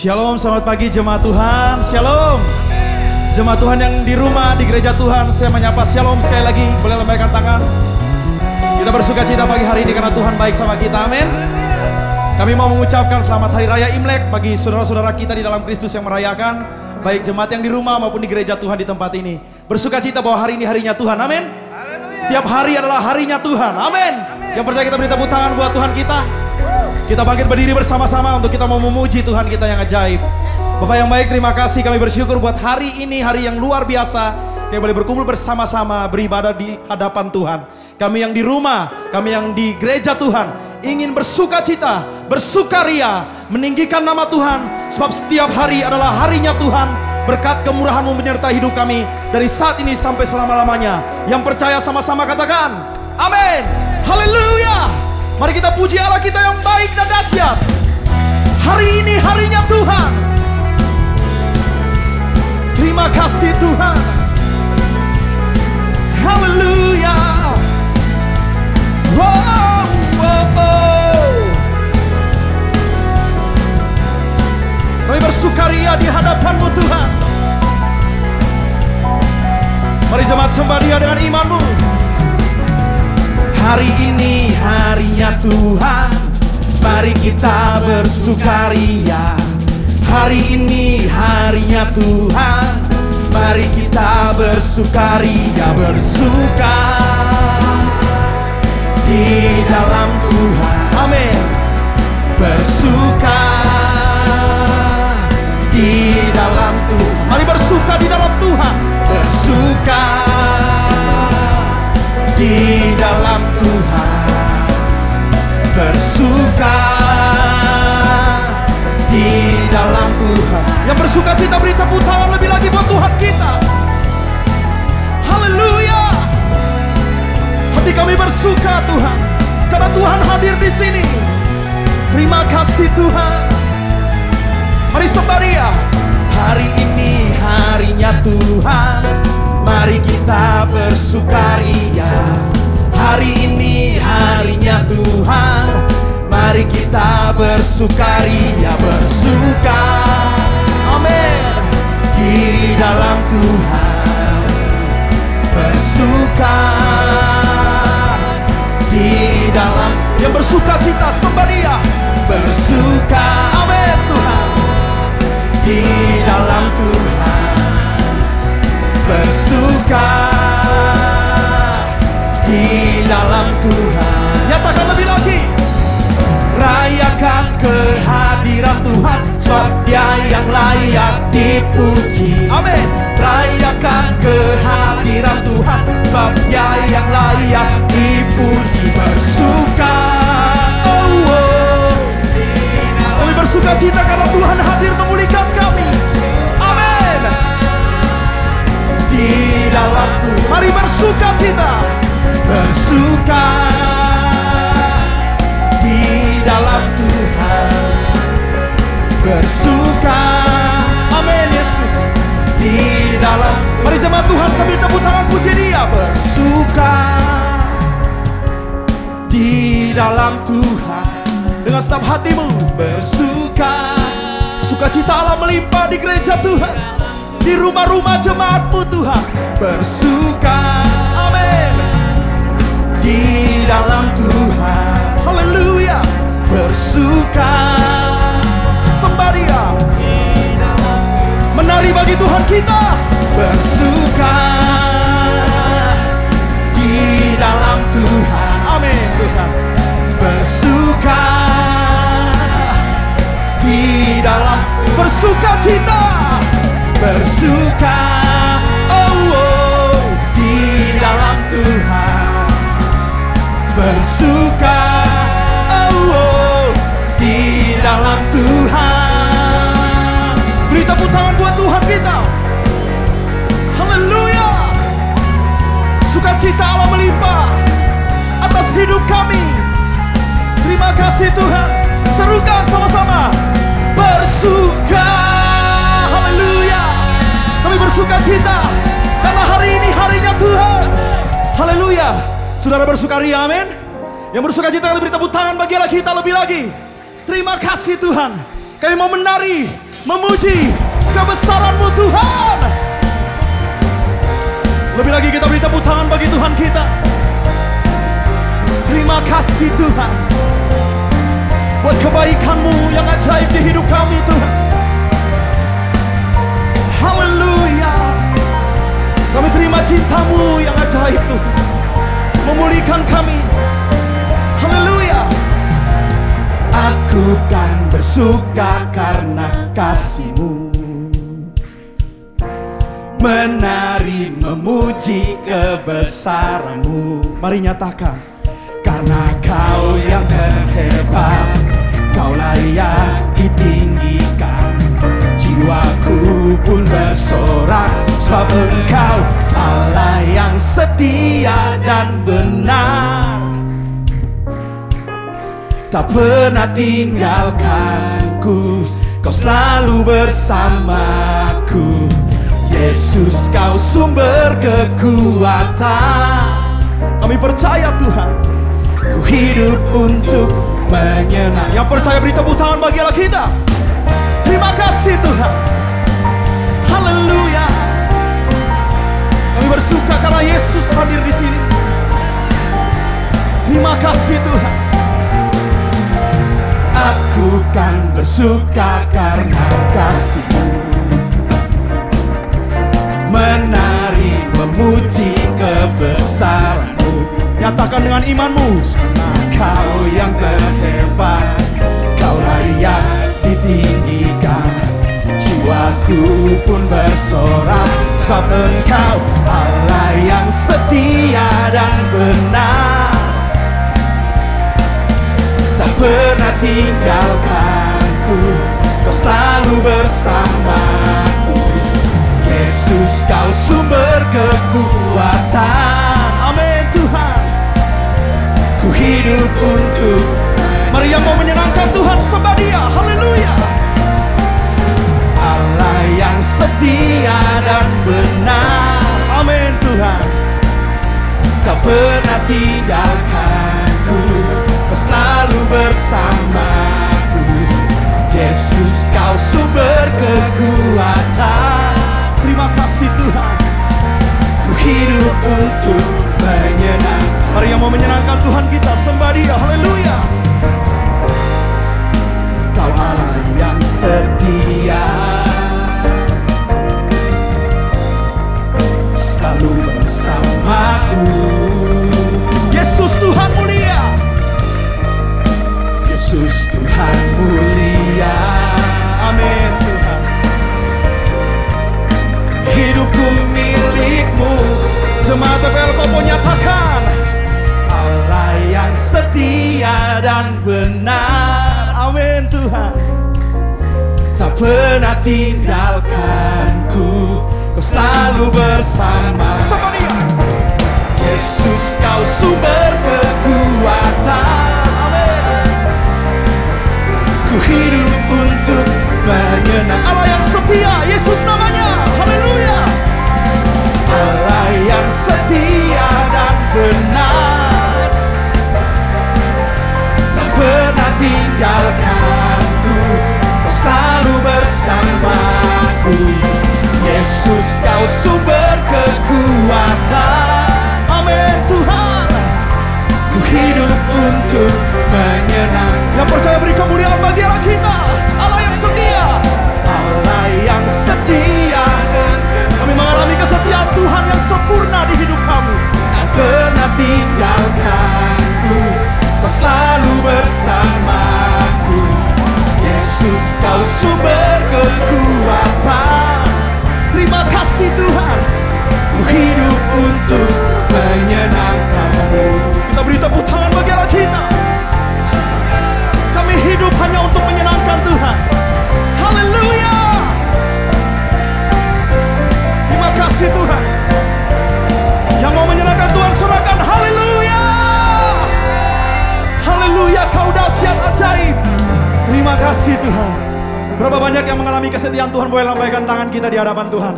Shalom, selamat pagi jemaat Tuhan. Shalom. Jemaat Tuhan yang di rumah, di gereja Tuhan, saya menyapa Shalom sekali lagi. Boleh lambaikan tangan. Kita bersuka cita pagi hari ini karena Tuhan baik sama kita. Amin. Kami mau mengucapkan selamat hari raya Imlek bagi saudara-saudara kita di dalam Kristus yang merayakan. Baik jemaat yang di rumah maupun di gereja Tuhan di tempat ini. Bersuka cita bahwa hari ini harinya Tuhan. Amin. Setiap hari adalah harinya Tuhan. Amin. Yang percaya kita beri tepuk tangan buat Tuhan kita. Kita bangkit berdiri bersama-sama untuk kita mau memuji Tuhan kita yang ajaib. Bapak yang baik, terima kasih kami bersyukur buat hari ini, hari yang luar biasa. Kami boleh berkumpul bersama-sama, beribadah di hadapan Tuhan. Kami yang di rumah, kami yang di gereja Tuhan, ingin bersuka cita, bersukaria, meninggikan nama Tuhan. Sebab setiap hari adalah harinya Tuhan. Berkat kemurahan-Mu menyertai hidup kami dari saat ini sampai selama-lamanya. Yang percaya sama-sama katakan, amin. Haleluya. Mari kita puji Allah kita yang baik dan dahsyat. Hari ini harinya Tuhan. Terima kasih Tuhan. Haleluya. Wow, wow. Kami bersukaria di hadapanmu Tuhan. Mari jemaat sembah dia dengan imanmu. Hari ini harinya Tuhan. Mari kita bersukaria. Hari ini harinya Tuhan. Mari kita bersukaria Bersuka Di dalam Tuhan. Amin. Bersuka Di dalam Tuhan. Mari bersuka di dalam Tuhan. Bersuka di dalam Tuhan. Bersuka di dalam Tuhan. Yang bersuka cita beri tepuk tangan lebih lagi buat Tuhan kita. Haleluya. Hati kami bersuka Tuhan. Karena Tuhan hadir di sini. Terima kasih Tuhan. Mari sembah dia bersukaria Bersuka. Amin. Di dalam Tuhan Bersuka. Di dalam Yang bersuka cita sembah dia Bersuka. Amin Tuhan. Di dalam Tuhan bersuka. Di dalam Tuhan. Nyatakan lebih lagi. Rayakan kehadiran Tuhan. Sebab dia yang layak dipuji. Amin. Rayakan kehadiran Tuhan. Sebab dia yang layak dipuji. Bersuka. Oh, oh. Kami bersuka cita karena Tuhan hadir memulihkan kami. Amin. Di dalam Tuhan. Mari bersuka cita, bersuka Bersuka, amin Yesus. Di dalam. Mari jemaat Tuhan sambil tepuk tangan puji Dia. Bersuka. Di dalam Tuhan. Dengan setiap hatimu bersuka. Sukacita Allah melimpah di gereja Tuhan. Di rumah-rumah jemaatmu Tuhan. Bersuka. Amin. Di dalam Tuhan. Haleluya. Bersuka menari bagi Tuhan kita. Bersuka di dalam Tuhan. Amin Tuhan. Bersuka di dalam bersuka cita. Bersuka oh, oh di dalam Tuhan. Bersuka oh, oh di dalam Tuhan. Beri tepuk tangan kasih Tuhan serukan sama-sama bersuka haleluya kami bersuka cita karena hari ini harinya Tuhan. Haleluya. Saudara bersukaria, amin. Yang bersuka cita beri tepuk tangan bagi kita lebih lagi. Terima kasih Tuhan. Kami mau menari memuji kebesaran-Mu Tuhan. Lebih lagi kita beri tepuk tangan bagi Tuhan kita. Terima kasih Tuhan. Buat kebaikan-Mu yang ajaib di hidup kami Tuhan. Haleluya. Kami terima cinta-Mu yang ajaib Tuhan. Memulihkan kami. Haleluya. Aku kan bersuka karena kasih-Mu Menari memuji kebesaranmu Mari nyatakan Karena kau yang terhebat Kau layak ditinggikan. Jiwaku pun bersorak Sebab engkau Allah yang setia dan benar. Tak pernah tinggalkanku Kau selalu bersamaku. Yesus kau sumber kekuatan. Kami percaya Tuhan Ku hidup untuk menyenang Yang percaya beri tepuk tangan bagi Allah kita. Terima kasih Tuhan. Haleluya. Kami bersuka karena Yesus hadir di sini. Terima kasih Tuhan. Aku kan bersuka karena kasih-Mu. Menari memuji kebesaranmu Nyatakan dengan imanmu. Karena kau yang terhebat. Kau layak ditinggikan. Jiwaku pun bersorak. Sebab engkau Allah yang setia dan benar. Tak pernah tinggalkanku. Kau selalu bersamaku. Yesus kau sumber kekuatan hidup untuk Mari yang mau menyenangkan Tuhan sembah dia. Haleluya. Allah yang setia dan benar. Amin Tuhan. Tak pernah tinggalkanku Kau selalu bersamaku. Yesus kau sumber kekuatan. Terima kasih Tuhan. Ku hidup untuk menyenang Mari yang mau menyenangkan Tuhan kita Sembah dia, haleluya. Kau Allah yang setia. Selalu bersamaku. Yesus Tuhan mulia. Yesus Tuhan mulia. Amin Tuhan. Hidupku milikmu. Jemaat PPL Kopo nyatakan yang setia dan benar. Amin Tuhan. Tak pernah tinggalkanku. Kau selalu bersama. Sama dia Yesus kau sumber kekuatan. Ku hidup untuk menyenang. Allah yang setia Yesus namanya. Haleluya. Allah yang setia dan benar tinggalkanku. Kau selalu bersamaku. Yesus kau sumber kekuatan. Amin Tuhan. Ku hidup untuk menyenang Yang percaya beri kemuliaan bagi Allah kita. Allah yang setia. Allah yang setia. Kami mengalami kesetiaan Tuhan yang sempurna di hidup kamu Tak pernah tinggalkanku kau sumber kekuatan. Terima kasih Tuhan. Ku hidup untuk menyenangkanmu. Kita beri tepuk tangan bagi Allah kita. Kami hidup hanya untuk menyenangkan Tuhan. Haleluya! Terima kasih Tuhan. Yang mau menyenangkan Tuhan surahkan Haleluya! Haleluya kau dahsyat ajaib. Terima kasih Tuhan Berapa banyak yang mengalami kesetiaan Tuhan Boleh lambaikan tangan kita di hadapan Tuhan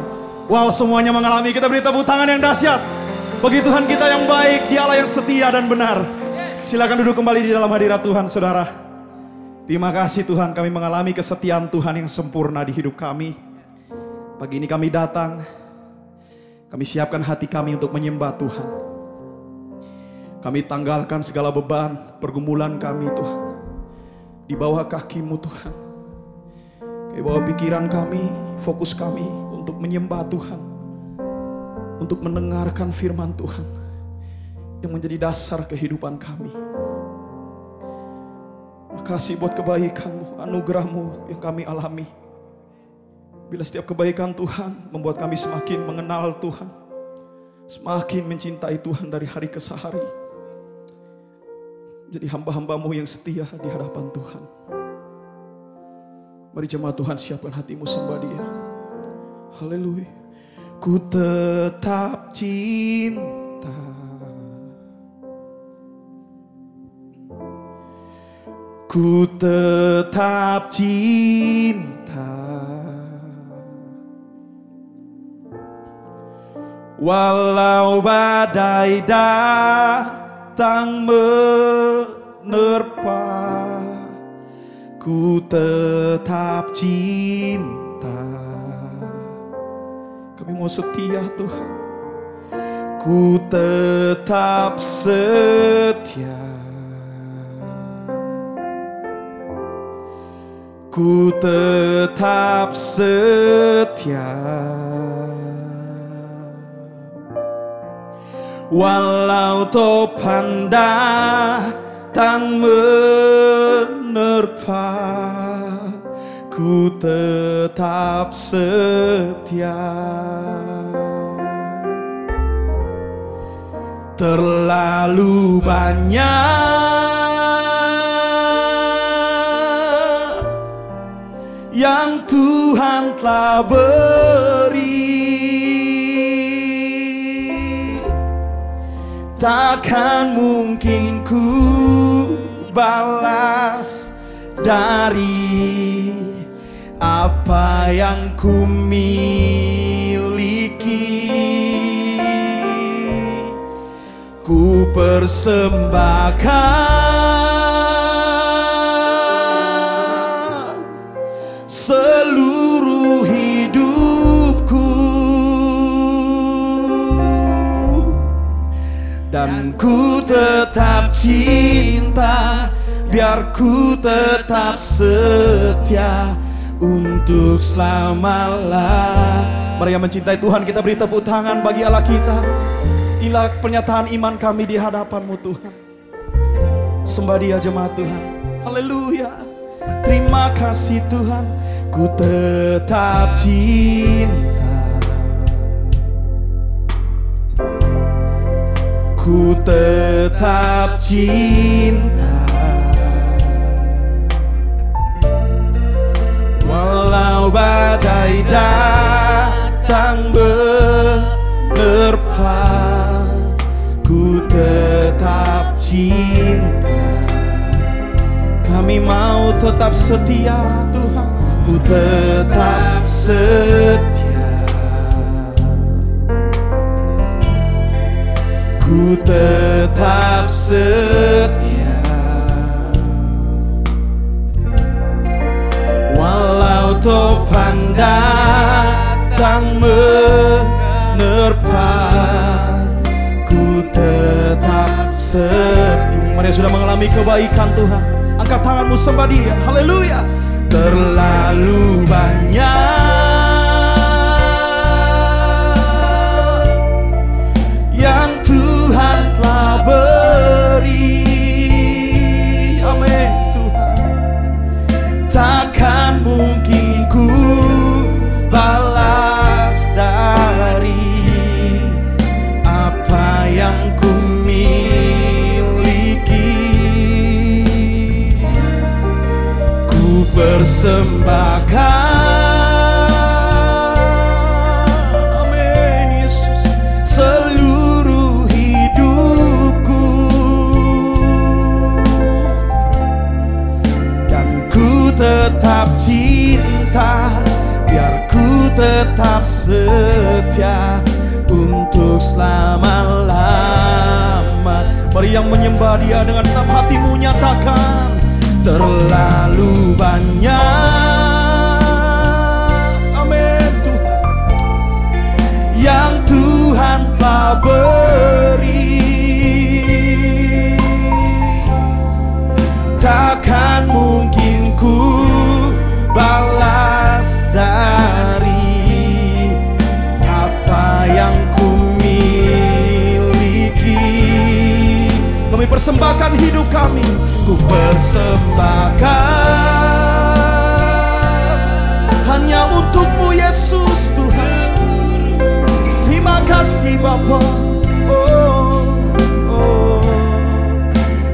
Wow semuanya mengalami Kita beri tepuk tangan yang dahsyat Bagi Tuhan kita yang baik Dialah yang setia dan benar Silakan duduk kembali di dalam hadirat Tuhan saudara Terima kasih Tuhan kami mengalami kesetiaan Tuhan yang sempurna di hidup kami. Pagi ini kami datang, kami siapkan hati kami untuk menyembah Tuhan. Kami tanggalkan segala beban, pergumulan kami Tuhan. Di bawah kakimu Tuhan. Bawah pikiran kami, fokus kami untuk menyembah Tuhan. Untuk mendengarkan firman Tuhan. Yang menjadi dasar kehidupan kami. Makasih buat kebaikanmu, anugerahmu yang kami alami. Bila setiap kebaikan Tuhan membuat kami semakin mengenal Tuhan. Semakin mencintai Tuhan dari hari ke hari. Jadi hamba-hambamu yang setia di hadapan Tuhan. Mari jemaat Tuhan siapkan hatimu sembah dia. Haleluya. Ku tetap cinta. Ku tetap cinta Walau badai datang menerpa Ku tetap cinta. Kami mau setia Tuhan. Ku tetap setia. Ku tetap setia. Walau topan datang menerpa Ku tetap setia. Terlalu banyak yang Tuhan telah beri. Takkan mungkin ku balas dari apa yang ku miliki ku persembahkan seluruh ku tetap cinta biar ku tetap setia untuk selama-lamanya. Mari yang mencintai Tuhan kita beri tepuk tangan bagi Allah kita. Inilah pernyataan iman kami di hadapanmu Tuhan. Sembah dia jemaat Tuhan. Haleluya. Terima kasih Tuhan. Ku tetap cinta Ku tetap cinta. Walau badai datang menerpa Ku tetap cinta. Kami mau tetap setia Tuhan. Ku tetap setia Ku tetap setia. Walau topan datang menerpa Ku tetap setia. Mari sudah mengalami kebaikan Tuhan. Angkat tanganmu sembah dia. Haleluya. Terlalu banyak Amin Tuhan. Takkan mungkin ku balas dari apa yang ku persembahkan cinta Biar ku tetap setia Untuk selama-lama. Mari yang menyembah dia dengan setiap hatimu nyatakan Terlalu banyak. Amin Yang Tuhan telah beri persembahkan hidup kami. Ku persembahkan. Hanya untukmu Yesus Tuhan. Terima kasih Bapa. Oh, oh.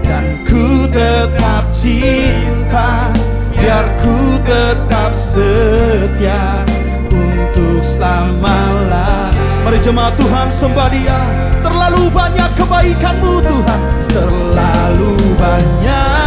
Dan ku tetap cinta. Biar ku tetap setia untuk selamalah Mari jemaat Tuhan sembah dia. Terlalu banyak kebaikanmu Tuhan. Terlalu banyak.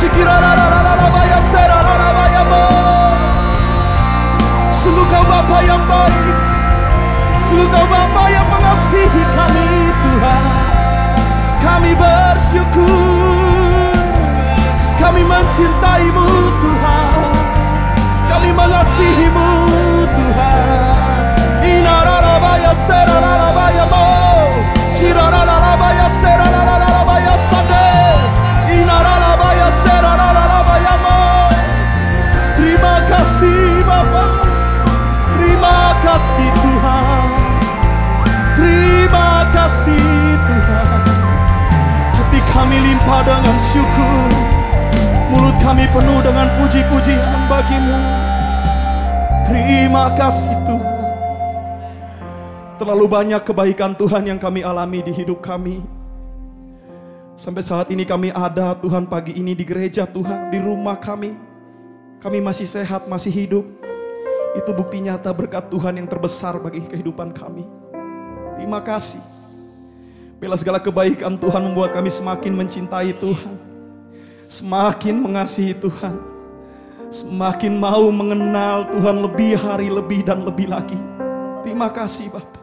Sikirararararabaya serararabayama Seluka Bapa yang baik Seluka Bapa yang mengasihi kami Tuhan Kami bersyukur Kami mencintaimu Tuhan Kami mengasihimu Tuhan Inararabaya serararabayama Cirararabaya kasih Tuhan Terima kasih Tuhan Hati kami limpah dengan syukur Mulut kami penuh dengan puji-pujian bagimu Terima kasih Tuhan Terlalu banyak kebaikan Tuhan yang kami alami di hidup kami. Sampai saat ini kami ada Tuhan pagi ini di gereja Tuhan, di rumah kami. Kami masih sehat, masih hidup. Itu bukti nyata berkat Tuhan yang terbesar bagi kehidupan kami. Terima kasih. Bila segala kebaikan Tuhan membuat kami semakin mencintai Tuhan. Semakin mengasihi Tuhan. Semakin mau mengenal Tuhan lebih hari lebih dan lebih lagi. Terima kasih Bapak.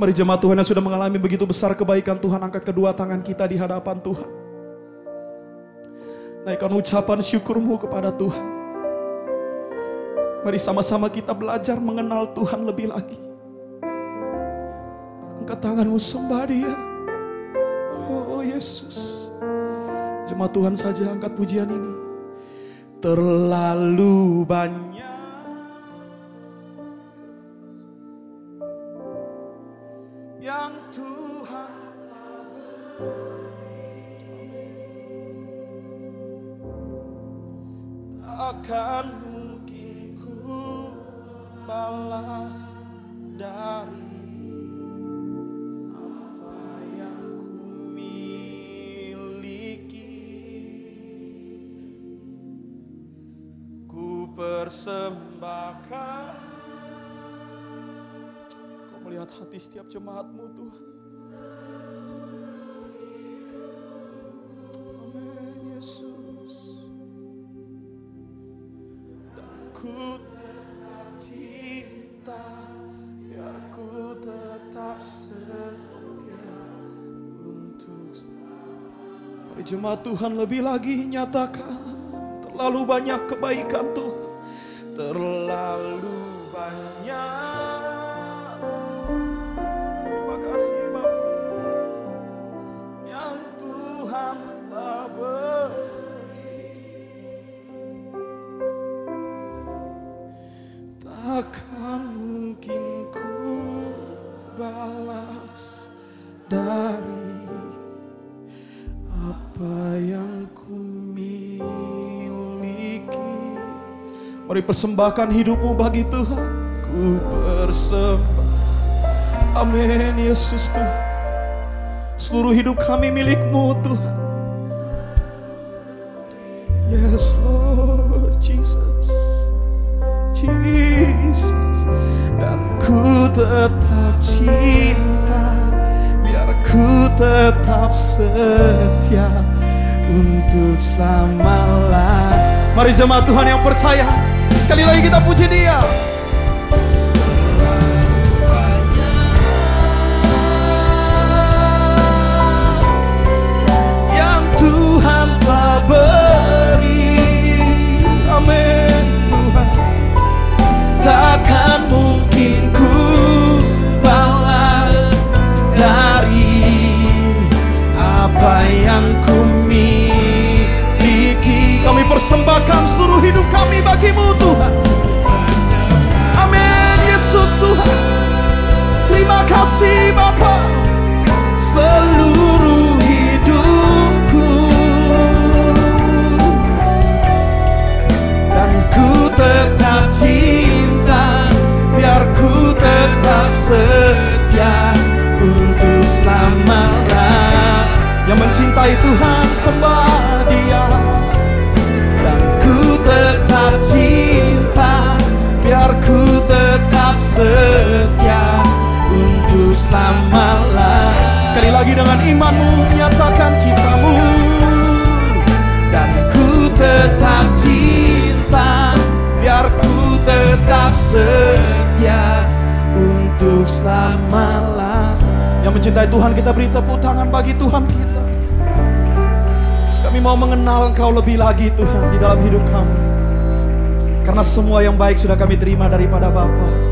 Mari jemaat Tuhan yang sudah mengalami begitu besar kebaikan Tuhan angkat kedua tangan kita di hadapan Tuhan. Naikkan ucapan syukurmu kepada Tuhan. Mari sama-sama kita belajar mengenal Tuhan lebih lagi. Angkat tanganmu sembah dia. Oh Yesus. Jemaat Tuhan saja angkat pujian ini. Terlalu banyak yang Tuhan telah akan mungkin ku balas dari apa yang ku miliki ku persembahkan. Kau melihat hati setiap jemaatmu Tuhan Tuhan lebih lagi nyatakan terlalu banyak kebaikan Tuhan. Terlalu persembahkan hidupmu bagi Tuhan. Ku persembah. Amin Yesus Tuhan. Seluruh hidup kami milikmu Tuhan. Yes Lord Jesus. Jesus dan ku tetap cinta biar ku tetap setia untuk selama Mari jemaat Tuhan yang percaya sekali lagi kita puji Dia. Yang Tuhan telah beri, amin Tuhan takkan mungkin ku balas dari apa yang ku miliki. Kami persembahkan seluruh hidup kami bagimu kasih Bapa. Seluruh hidupku dan ku tetap cinta biar ku tetap setia untuk selamanya yang mencintai Tuhan sembah dia dan ku tetap cinta biar ku tetap setia selamanya sekali lagi dengan imanmu nyatakan cintamu. Dan ku tetap cinta biar ku tetap setia untuk selama yang mencintai Tuhan kita beri tepuk tangan bagi Tuhan kita. Kami mau mengenal Engkau lebih lagi Tuhan di dalam hidup kami. Karena semua yang baik sudah kami terima daripada Bapa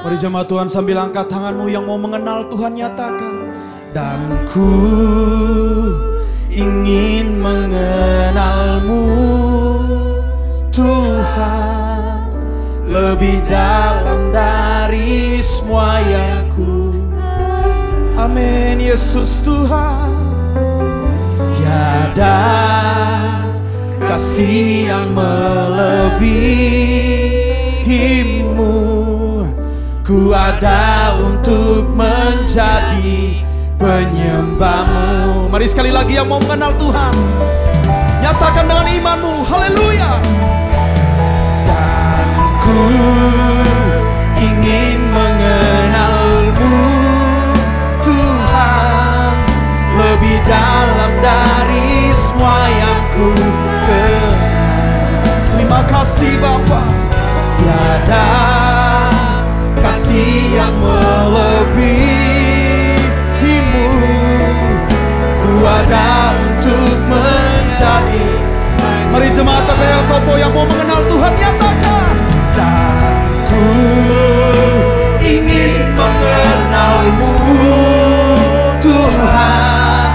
Mari jemaat Tuhan sambil angkat tanganmu yang mau mengenal Tuhan nyatakan. Dan ku ingin mengenalmu Tuhan. Lebih dalam dari semua yang ku Amin Yesus Tuhan. Tiada kasih yang melebihimu Ku ada untuk menjadi penyembahmu. Mari sekali lagi yang mau mengenal Tuhan. Nyatakan dengan imanmu. Haleluya. Dan ku ingin mengenalmu Tuhan. Lebih dalam dari semua yang ku kenal. Terima kasih Bapa. Tiada kasih yang melebihimu. Ku ada untuk menjadi Mari jemaat PPL Kopo yang mau mengenal Tuhan nyatakan Dan ku ingin mengenalmu. Tuhan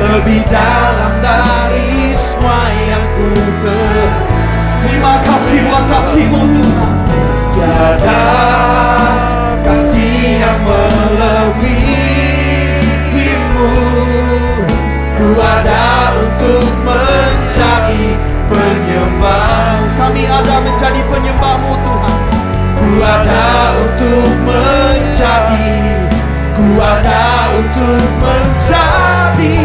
Lebih dalam dari semua yang ku kenal. Terima kasih buat kasihmu Tuhan Tiada kasih yang melebihimu. Ku ada untuk menjadi penyembah. Kami ada menjadi penyembahmu Tuhan. Ku ada untuk menjadi Ku ada untuk menjadi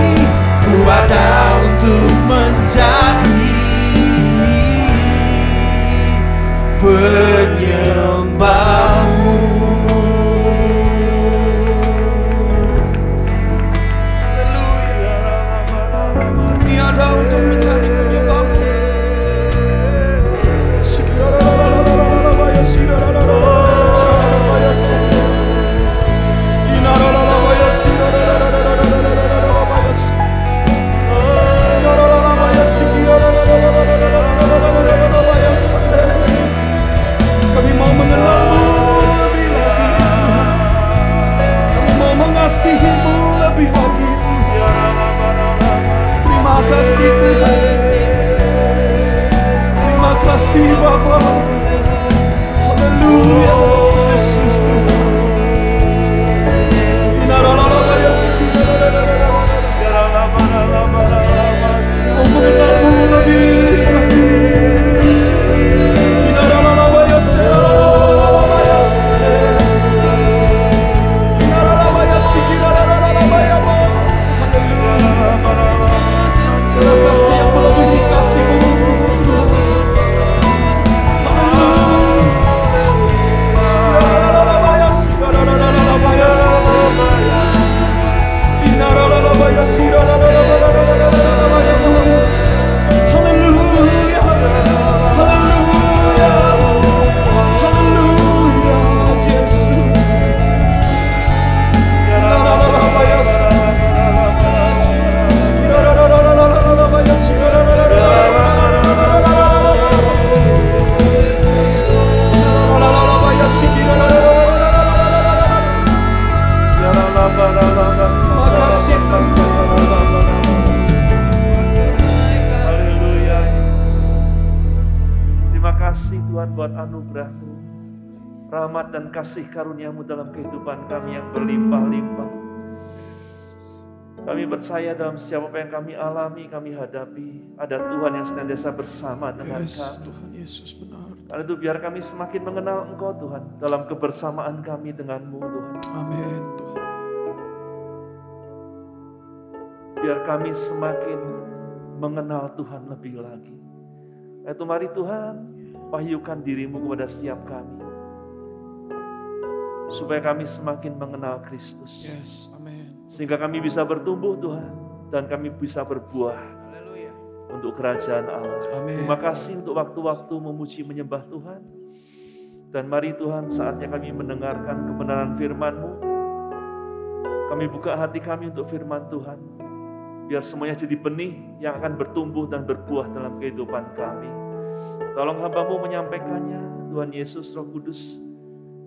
Ku ada untuk menjadi penyembahmu Kami alami, kami hadapi. Ada Tuhan yang senantiasa bersama dengan Yes, kami. Tuhan Yesus benar. Karena itu biar kami semakin mengenal Engkau Tuhan. Dalam kebersamaan kami denganmu Tuhan. Amin Tuhan. biar kami semakin mengenal Tuhan lebih lagi. Itu mari Tuhan, wahyukan dirimu kepada setiap kami. Supaya kami semakin mengenal Kristus. Yes, amin. Sehingga kami bisa bertumbuh Tuhan. Dan kami bisa berbuah untuk kerajaan Allah. Amin. Terima kasih untuk waktu-waktu memuji menyembah Tuhan. Dan mari Tuhan saatnya kami mendengarkan kebenaran firman-Mu. Kami buka hati kami untuk firman Tuhan. Biar semuanya jadi benih yang akan bertumbuh dan berbuah dalam kehidupan kami. Tolong hambamu menyampaikannya, Tuhan Yesus Roh Kudus.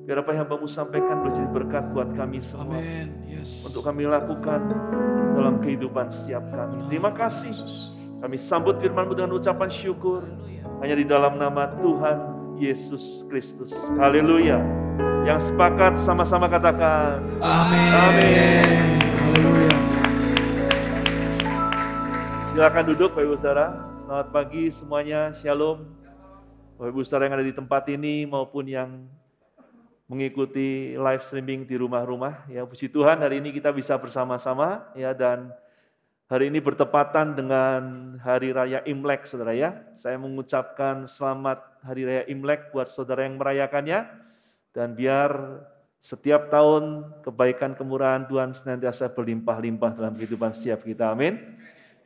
Biar apa yang hambamu sampaikan boleh jadi berkat buat kami semua. Amin. Yes. Untuk kami lakukan dalam kehidupan setiap kami. Terima kasih. Kami sambut firmanmu dengan ucapan syukur. Hanya di dalam nama Tuhan Yesus Kristus. Haleluya. Yang sepakat sama-sama katakan. Amin. Amin. Haleluya. Silakan duduk Bapak Ibu Saudara. Selamat pagi semuanya. Shalom. Bapak Ibu Saudara yang ada di tempat ini maupun yang mengikuti live streaming di rumah-rumah. Ya, puji Tuhan hari ini kita bisa bersama-sama ya dan hari ini bertepatan dengan hari raya Imlek Saudara ya. Saya mengucapkan selamat hari raya Imlek buat saudara yang merayakannya dan biar setiap tahun kebaikan kemurahan Tuhan senantiasa berlimpah-limpah dalam kehidupan setiap kita. Amin.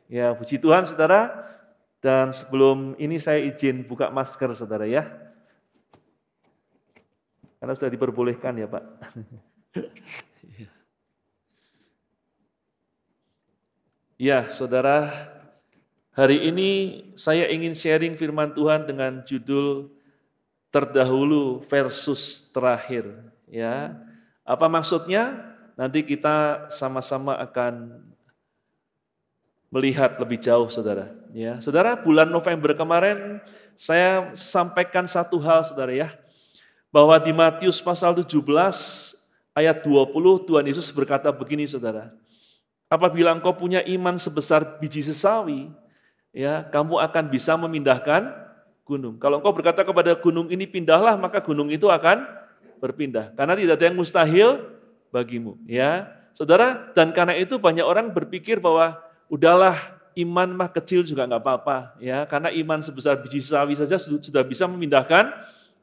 Ya, puji Tuhan Saudara. Dan sebelum ini saya izin buka masker Saudara ya. Karena sudah diperbolehkan ya Pak. ya saudara, hari ini saya ingin sharing firman Tuhan dengan judul terdahulu versus terakhir. Ya, apa maksudnya? Nanti kita sama-sama akan melihat lebih jauh, saudara. Ya, saudara, bulan November kemarin saya sampaikan satu hal, saudara ya bahwa di Matius pasal 17 ayat 20 Tuhan Yesus berkata begini saudara. Apabila engkau punya iman sebesar biji sesawi, ya kamu akan bisa memindahkan gunung. Kalau engkau berkata kepada gunung ini pindahlah, maka gunung itu akan berpindah. Karena tidak ada yang mustahil bagimu. Ya, saudara. Dan karena itu banyak orang berpikir bahwa udahlah iman mah kecil juga nggak apa-apa. Ya, karena iman sebesar biji sesawi saja sudah bisa memindahkan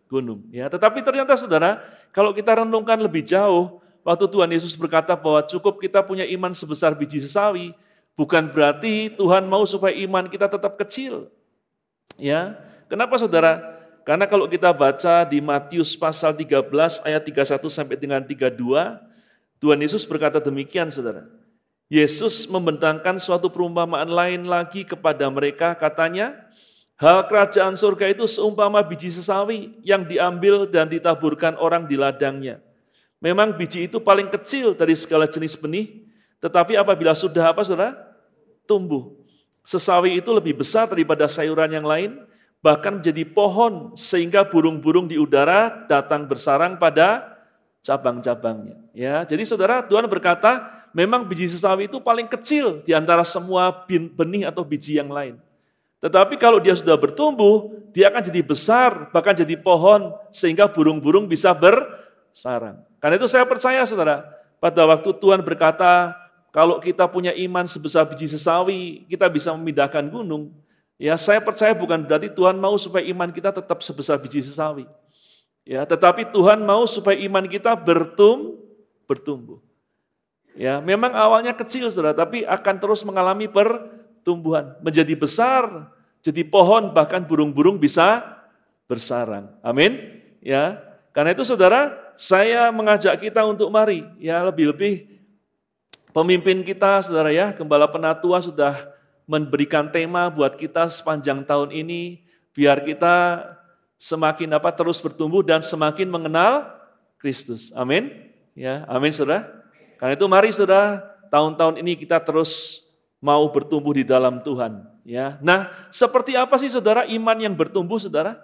gunung. Ya, tetapi ternyata saudara, kalau kita renungkan lebih jauh, waktu Tuhan Yesus berkata bahwa cukup kita punya iman sebesar biji sesawi, bukan berarti Tuhan mau supaya iman kita tetap kecil. Ya, kenapa saudara? Karena kalau kita baca di Matius pasal 13 ayat 31 sampai dengan 32, Tuhan Yesus berkata demikian saudara. Yesus membentangkan suatu perumpamaan lain lagi kepada mereka, katanya, Hal kerajaan surga itu seumpama biji sesawi yang diambil dan ditaburkan orang di ladangnya. Memang biji itu paling kecil dari segala jenis benih, tetapi apabila sudah apa saudara? Tumbuh. Sesawi itu lebih besar daripada sayuran yang lain, bahkan menjadi pohon sehingga burung-burung di udara datang bersarang pada cabang-cabangnya. Ya, jadi saudara Tuhan berkata, memang biji sesawi itu paling kecil di antara semua benih atau biji yang lain. Tetapi kalau dia sudah bertumbuh, dia akan jadi besar, bahkan jadi pohon, sehingga burung-burung bisa bersarang. Karena itu saya percaya saudara, pada waktu Tuhan berkata, kalau kita punya iman sebesar biji sesawi, kita bisa memindahkan gunung. Ya, saya percaya bukan berarti Tuhan mau supaya iman kita tetap sebesar biji sesawi. Ya, tetapi Tuhan mau supaya iman kita bertum, bertumbuh. Ya, memang awalnya kecil saudara, tapi akan terus mengalami pertumbuhan, menjadi besar, jadi pohon bahkan burung-burung bisa bersarang. Amin. Ya. Karena itu saudara, saya mengajak kita untuk mari ya lebih-lebih pemimpin kita saudara ya, Gembala Penatua sudah memberikan tema buat kita sepanjang tahun ini biar kita semakin apa terus bertumbuh dan semakin mengenal Kristus. Amin. Ya, amin Saudara. Karena itu mari Saudara, tahun-tahun ini kita terus mau bertumbuh di dalam Tuhan. Ya, nah seperti apa sih saudara iman yang bertumbuh saudara?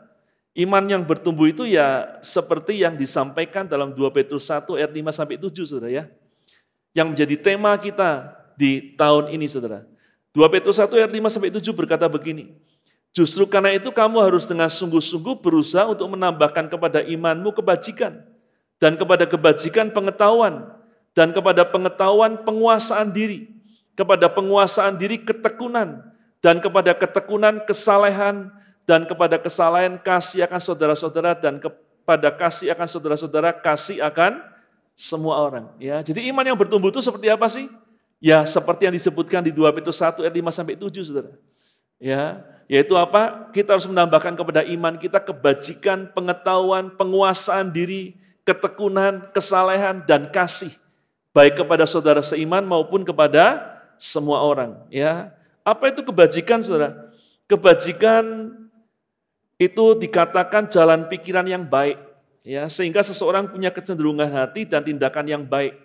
Iman yang bertumbuh itu ya seperti yang disampaikan dalam 2 Petrus 1 ayat 5 sampai 7 saudara ya. Yang menjadi tema kita di tahun ini saudara. 2 Petrus 1 ayat 5 sampai 7 berkata begini. Justru karena itu kamu harus dengan sungguh-sungguh berusaha untuk menambahkan kepada imanmu kebajikan dan kepada kebajikan pengetahuan dan kepada pengetahuan penguasaan diri kepada penguasaan diri ketekunan, dan kepada ketekunan kesalehan, dan kepada kesalahan kasih akan saudara-saudara, dan kepada kasih akan saudara-saudara, kasih akan semua orang. Ya, jadi iman yang bertumbuh itu seperti apa sih? Ya, seperti yang disebutkan di 2 Petrus 1 ayat 5 sampai 7, Saudara. Ya, yaitu apa? Kita harus menambahkan kepada iman kita kebajikan, pengetahuan, penguasaan diri, ketekunan, kesalehan dan kasih baik kepada saudara seiman maupun kepada semua orang. Ya, apa itu kebajikan, saudara? Kebajikan itu dikatakan jalan pikiran yang baik, ya sehingga seseorang punya kecenderungan hati dan tindakan yang baik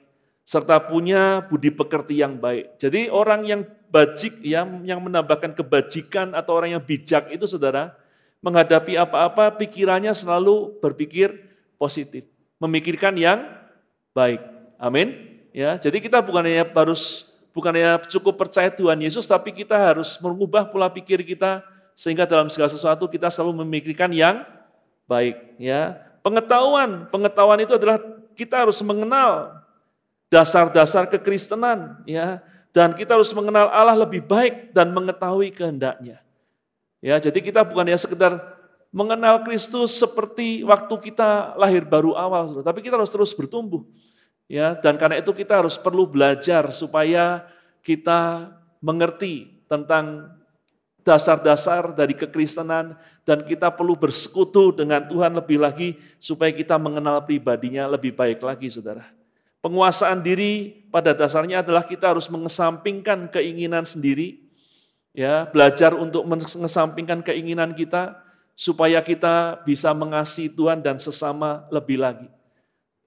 serta punya budi pekerti yang baik. Jadi orang yang bajik yang yang menambahkan kebajikan atau orang yang bijak itu Saudara menghadapi apa-apa pikirannya selalu berpikir positif, memikirkan yang baik. Amin. Ya, jadi kita bukan hanya harus bukan hanya cukup percaya Tuhan Yesus tapi kita harus mengubah pola pikir kita sehingga dalam segala sesuatu kita selalu memikirkan yang baik, ya. Pengetahuan, pengetahuan itu adalah kita harus mengenal dasar-dasar kekristenan, ya. Dan kita harus mengenal Allah lebih baik dan mengetahui kehendaknya. Ya, jadi kita bukan hanya sekedar mengenal Kristus seperti waktu kita lahir baru awal, tapi kita harus terus bertumbuh. Ya, dan karena itu kita harus perlu belajar supaya kita mengerti tentang dasar-dasar dari kekristenan dan kita perlu bersekutu dengan Tuhan lebih lagi supaya kita mengenal pribadinya lebih baik lagi saudara. Penguasaan diri pada dasarnya adalah kita harus mengesampingkan keinginan sendiri, ya belajar untuk mengesampingkan keinginan kita supaya kita bisa mengasihi Tuhan dan sesama lebih lagi.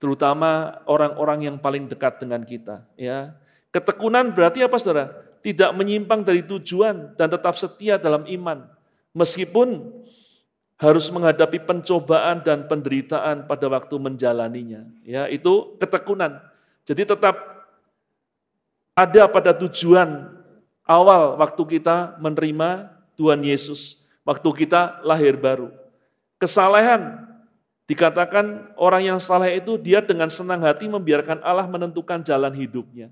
Terutama orang-orang yang paling dekat dengan kita. Ya, ketekunan berarti apa saudara? tidak menyimpang dari tujuan dan tetap setia dalam iman. Meskipun harus menghadapi pencobaan dan penderitaan pada waktu menjalaninya. Ya, itu ketekunan. Jadi tetap ada pada tujuan awal waktu kita menerima Tuhan Yesus, waktu kita lahir baru. Kesalehan dikatakan orang yang salah itu dia dengan senang hati membiarkan Allah menentukan jalan hidupnya.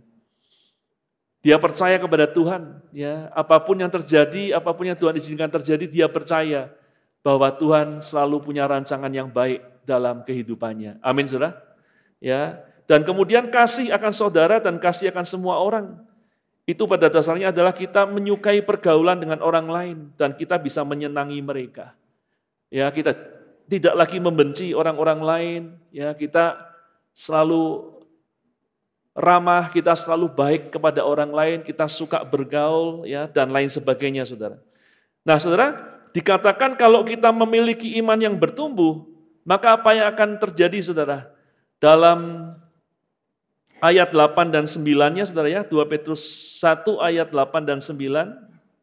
Dia percaya kepada Tuhan, ya. Apa pun yang terjadi, apa pun yang Tuhan izinkan terjadi, dia percaya bahwa Tuhan selalu punya rancangan yang baik dalam kehidupannya. Amin, Saudara. Ya. Dan kemudian kasih akan saudara dan kasih akan semua orang. Itu pada dasarnya adalah kita menyukai pergaulan dengan orang lain dan kita bisa menyenangi mereka. Ya, kita tidak lagi membenci orang-orang lain, ya, kita selalu ramah, kita selalu baik kepada orang lain, kita suka bergaul ya dan lain sebagainya Saudara. Nah, Saudara, dikatakan kalau kita memiliki iman yang bertumbuh, maka apa yang akan terjadi Saudara? Dalam ayat 8 dan 9-nya Saudara ya, 2 Petrus 1 ayat 8 dan 9.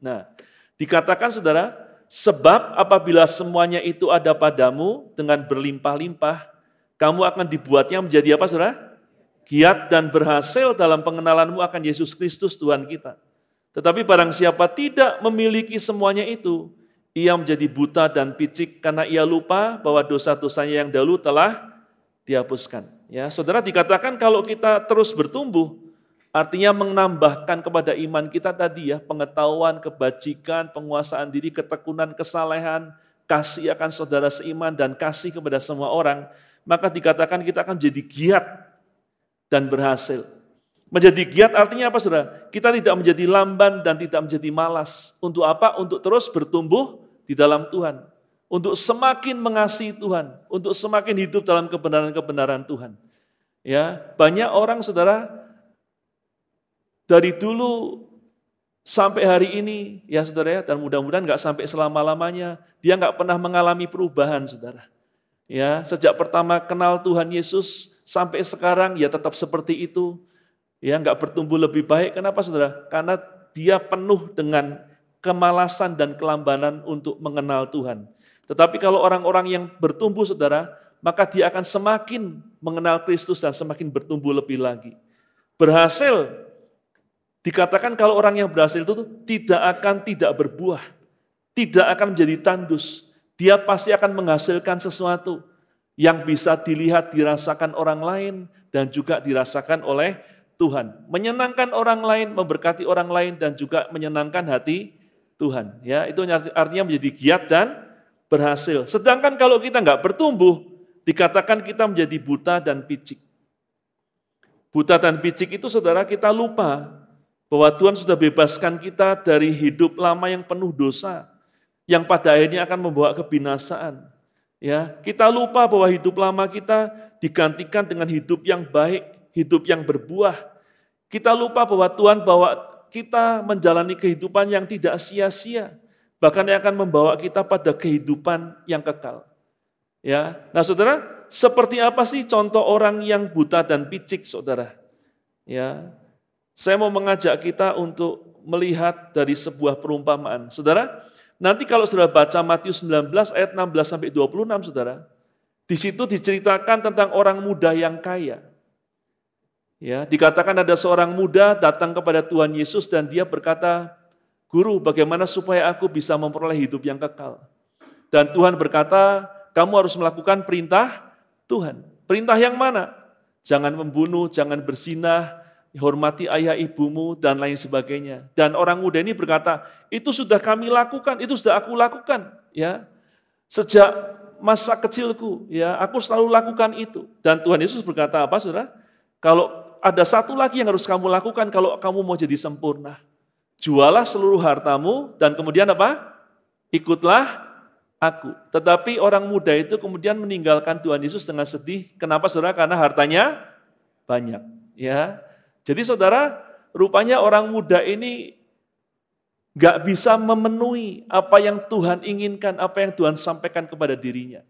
Nah, dikatakan Saudara, sebab apabila semuanya itu ada padamu dengan berlimpah-limpah, kamu akan dibuatnya menjadi apa Saudara? giat dan berhasil dalam pengenalanmu akan Yesus Kristus Tuhan kita. Tetapi barang siapa tidak memiliki semuanya itu, ia menjadi buta dan picik karena ia lupa bahwa dosa-dosanya yang dahulu telah dihapuskan. Ya, saudara dikatakan kalau kita terus bertumbuh, artinya menambahkan kepada iman kita tadi ya, pengetahuan, kebajikan, penguasaan diri, ketekunan, kesalehan, kasih akan saudara seiman dan kasih kepada semua orang, maka dikatakan kita akan jadi giat dan berhasil. Menjadi giat artinya apa saudara? Kita tidak menjadi lamban dan tidak menjadi malas. Untuk apa? Untuk terus bertumbuh di dalam Tuhan. Untuk semakin mengasihi Tuhan. Untuk semakin hidup dalam kebenaran-kebenaran Tuhan. Ya, banyak orang saudara dari dulu sampai hari ini ya saudara ya dan mudah-mudahan nggak sampai selama-lamanya dia nggak pernah mengalami perubahan saudara. Ya, sejak pertama kenal Tuhan Yesus sampai sekarang ya tetap seperti itu. Ya nggak bertumbuh lebih baik. Kenapa saudara? Karena dia penuh dengan kemalasan dan kelambanan untuk mengenal Tuhan. Tetapi kalau orang-orang yang bertumbuh saudara, maka dia akan semakin mengenal Kristus dan semakin bertumbuh lebih lagi. Berhasil, dikatakan kalau orang yang berhasil itu tidak akan tidak berbuah, tidak akan menjadi tandus. Dia pasti akan menghasilkan sesuatu yang bisa dilihat, dirasakan orang lain, dan juga dirasakan oleh Tuhan. Menyenangkan orang lain, memberkati orang lain, dan juga menyenangkan hati Tuhan. Ya, itu artinya menjadi giat dan berhasil. Sedangkan kalau kita nggak bertumbuh, dikatakan kita menjadi buta dan picik. Buta dan picik itu saudara kita lupa bahwa Tuhan sudah bebaskan kita dari hidup lama yang penuh dosa, yang pada akhirnya akan membawa kebinasaan. Ya, kita lupa bahwa hidup lama kita digantikan dengan hidup yang baik, hidup yang berbuah. Kita lupa bahwa Tuhan bawa kita menjalani kehidupan yang tidak sia-sia, bahkan yang akan membawa kita pada kehidupan yang kekal. Ya, nah saudara, seperti apa sih contoh orang yang buta dan picik, saudara? Ya, saya mau mengajak kita untuk melihat dari sebuah perumpamaan. Saudara, nanti kalau sudah baca Matius 19 ayat 16 sampai 26, saudara, di situ diceritakan tentang orang muda yang kaya. Ya, dikatakan ada seorang muda datang kepada Tuhan Yesus dan dia berkata, Guru, bagaimana supaya aku bisa memperoleh hidup yang kekal? Dan Tuhan berkata, kamu harus melakukan perintah Tuhan. Perintah yang mana? Jangan membunuh, jangan bersinah, hormati ayah ibumu, dan lain sebagainya. Dan orang muda ini berkata, itu sudah kami lakukan, itu sudah aku lakukan. ya Sejak masa kecilku, ya aku selalu lakukan itu. Dan Tuhan Yesus berkata apa, saudara? Kalau ada satu lagi yang harus kamu lakukan kalau kamu mau jadi sempurna. Jualah seluruh hartamu dan kemudian apa? Ikutlah aku. Tetapi orang muda itu kemudian meninggalkan Tuhan Yesus dengan sedih. Kenapa saudara? Karena hartanya banyak. Ya, Jadi saudara, rupanya orang muda ini gak bisa memenuhi apa yang Tuhan inginkan, apa yang Tuhan sampaikan kepada dirinya.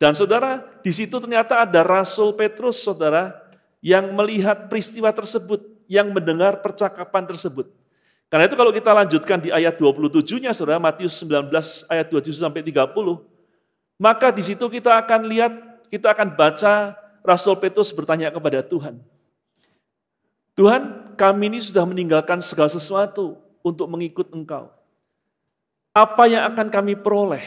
Dan saudara, di situ ternyata ada Rasul Petrus, saudara, yang melihat peristiwa tersebut, yang mendengar percakapan tersebut. Karena itu kalau kita lanjutkan di ayat 27-nya Saudara Matius 19 ayat 27 sampai 30, maka di situ kita akan lihat, kita akan baca Rasul Petrus bertanya kepada Tuhan. Tuhan, kami ini sudah meninggalkan segala sesuatu untuk mengikut Engkau. Apa yang akan kami peroleh?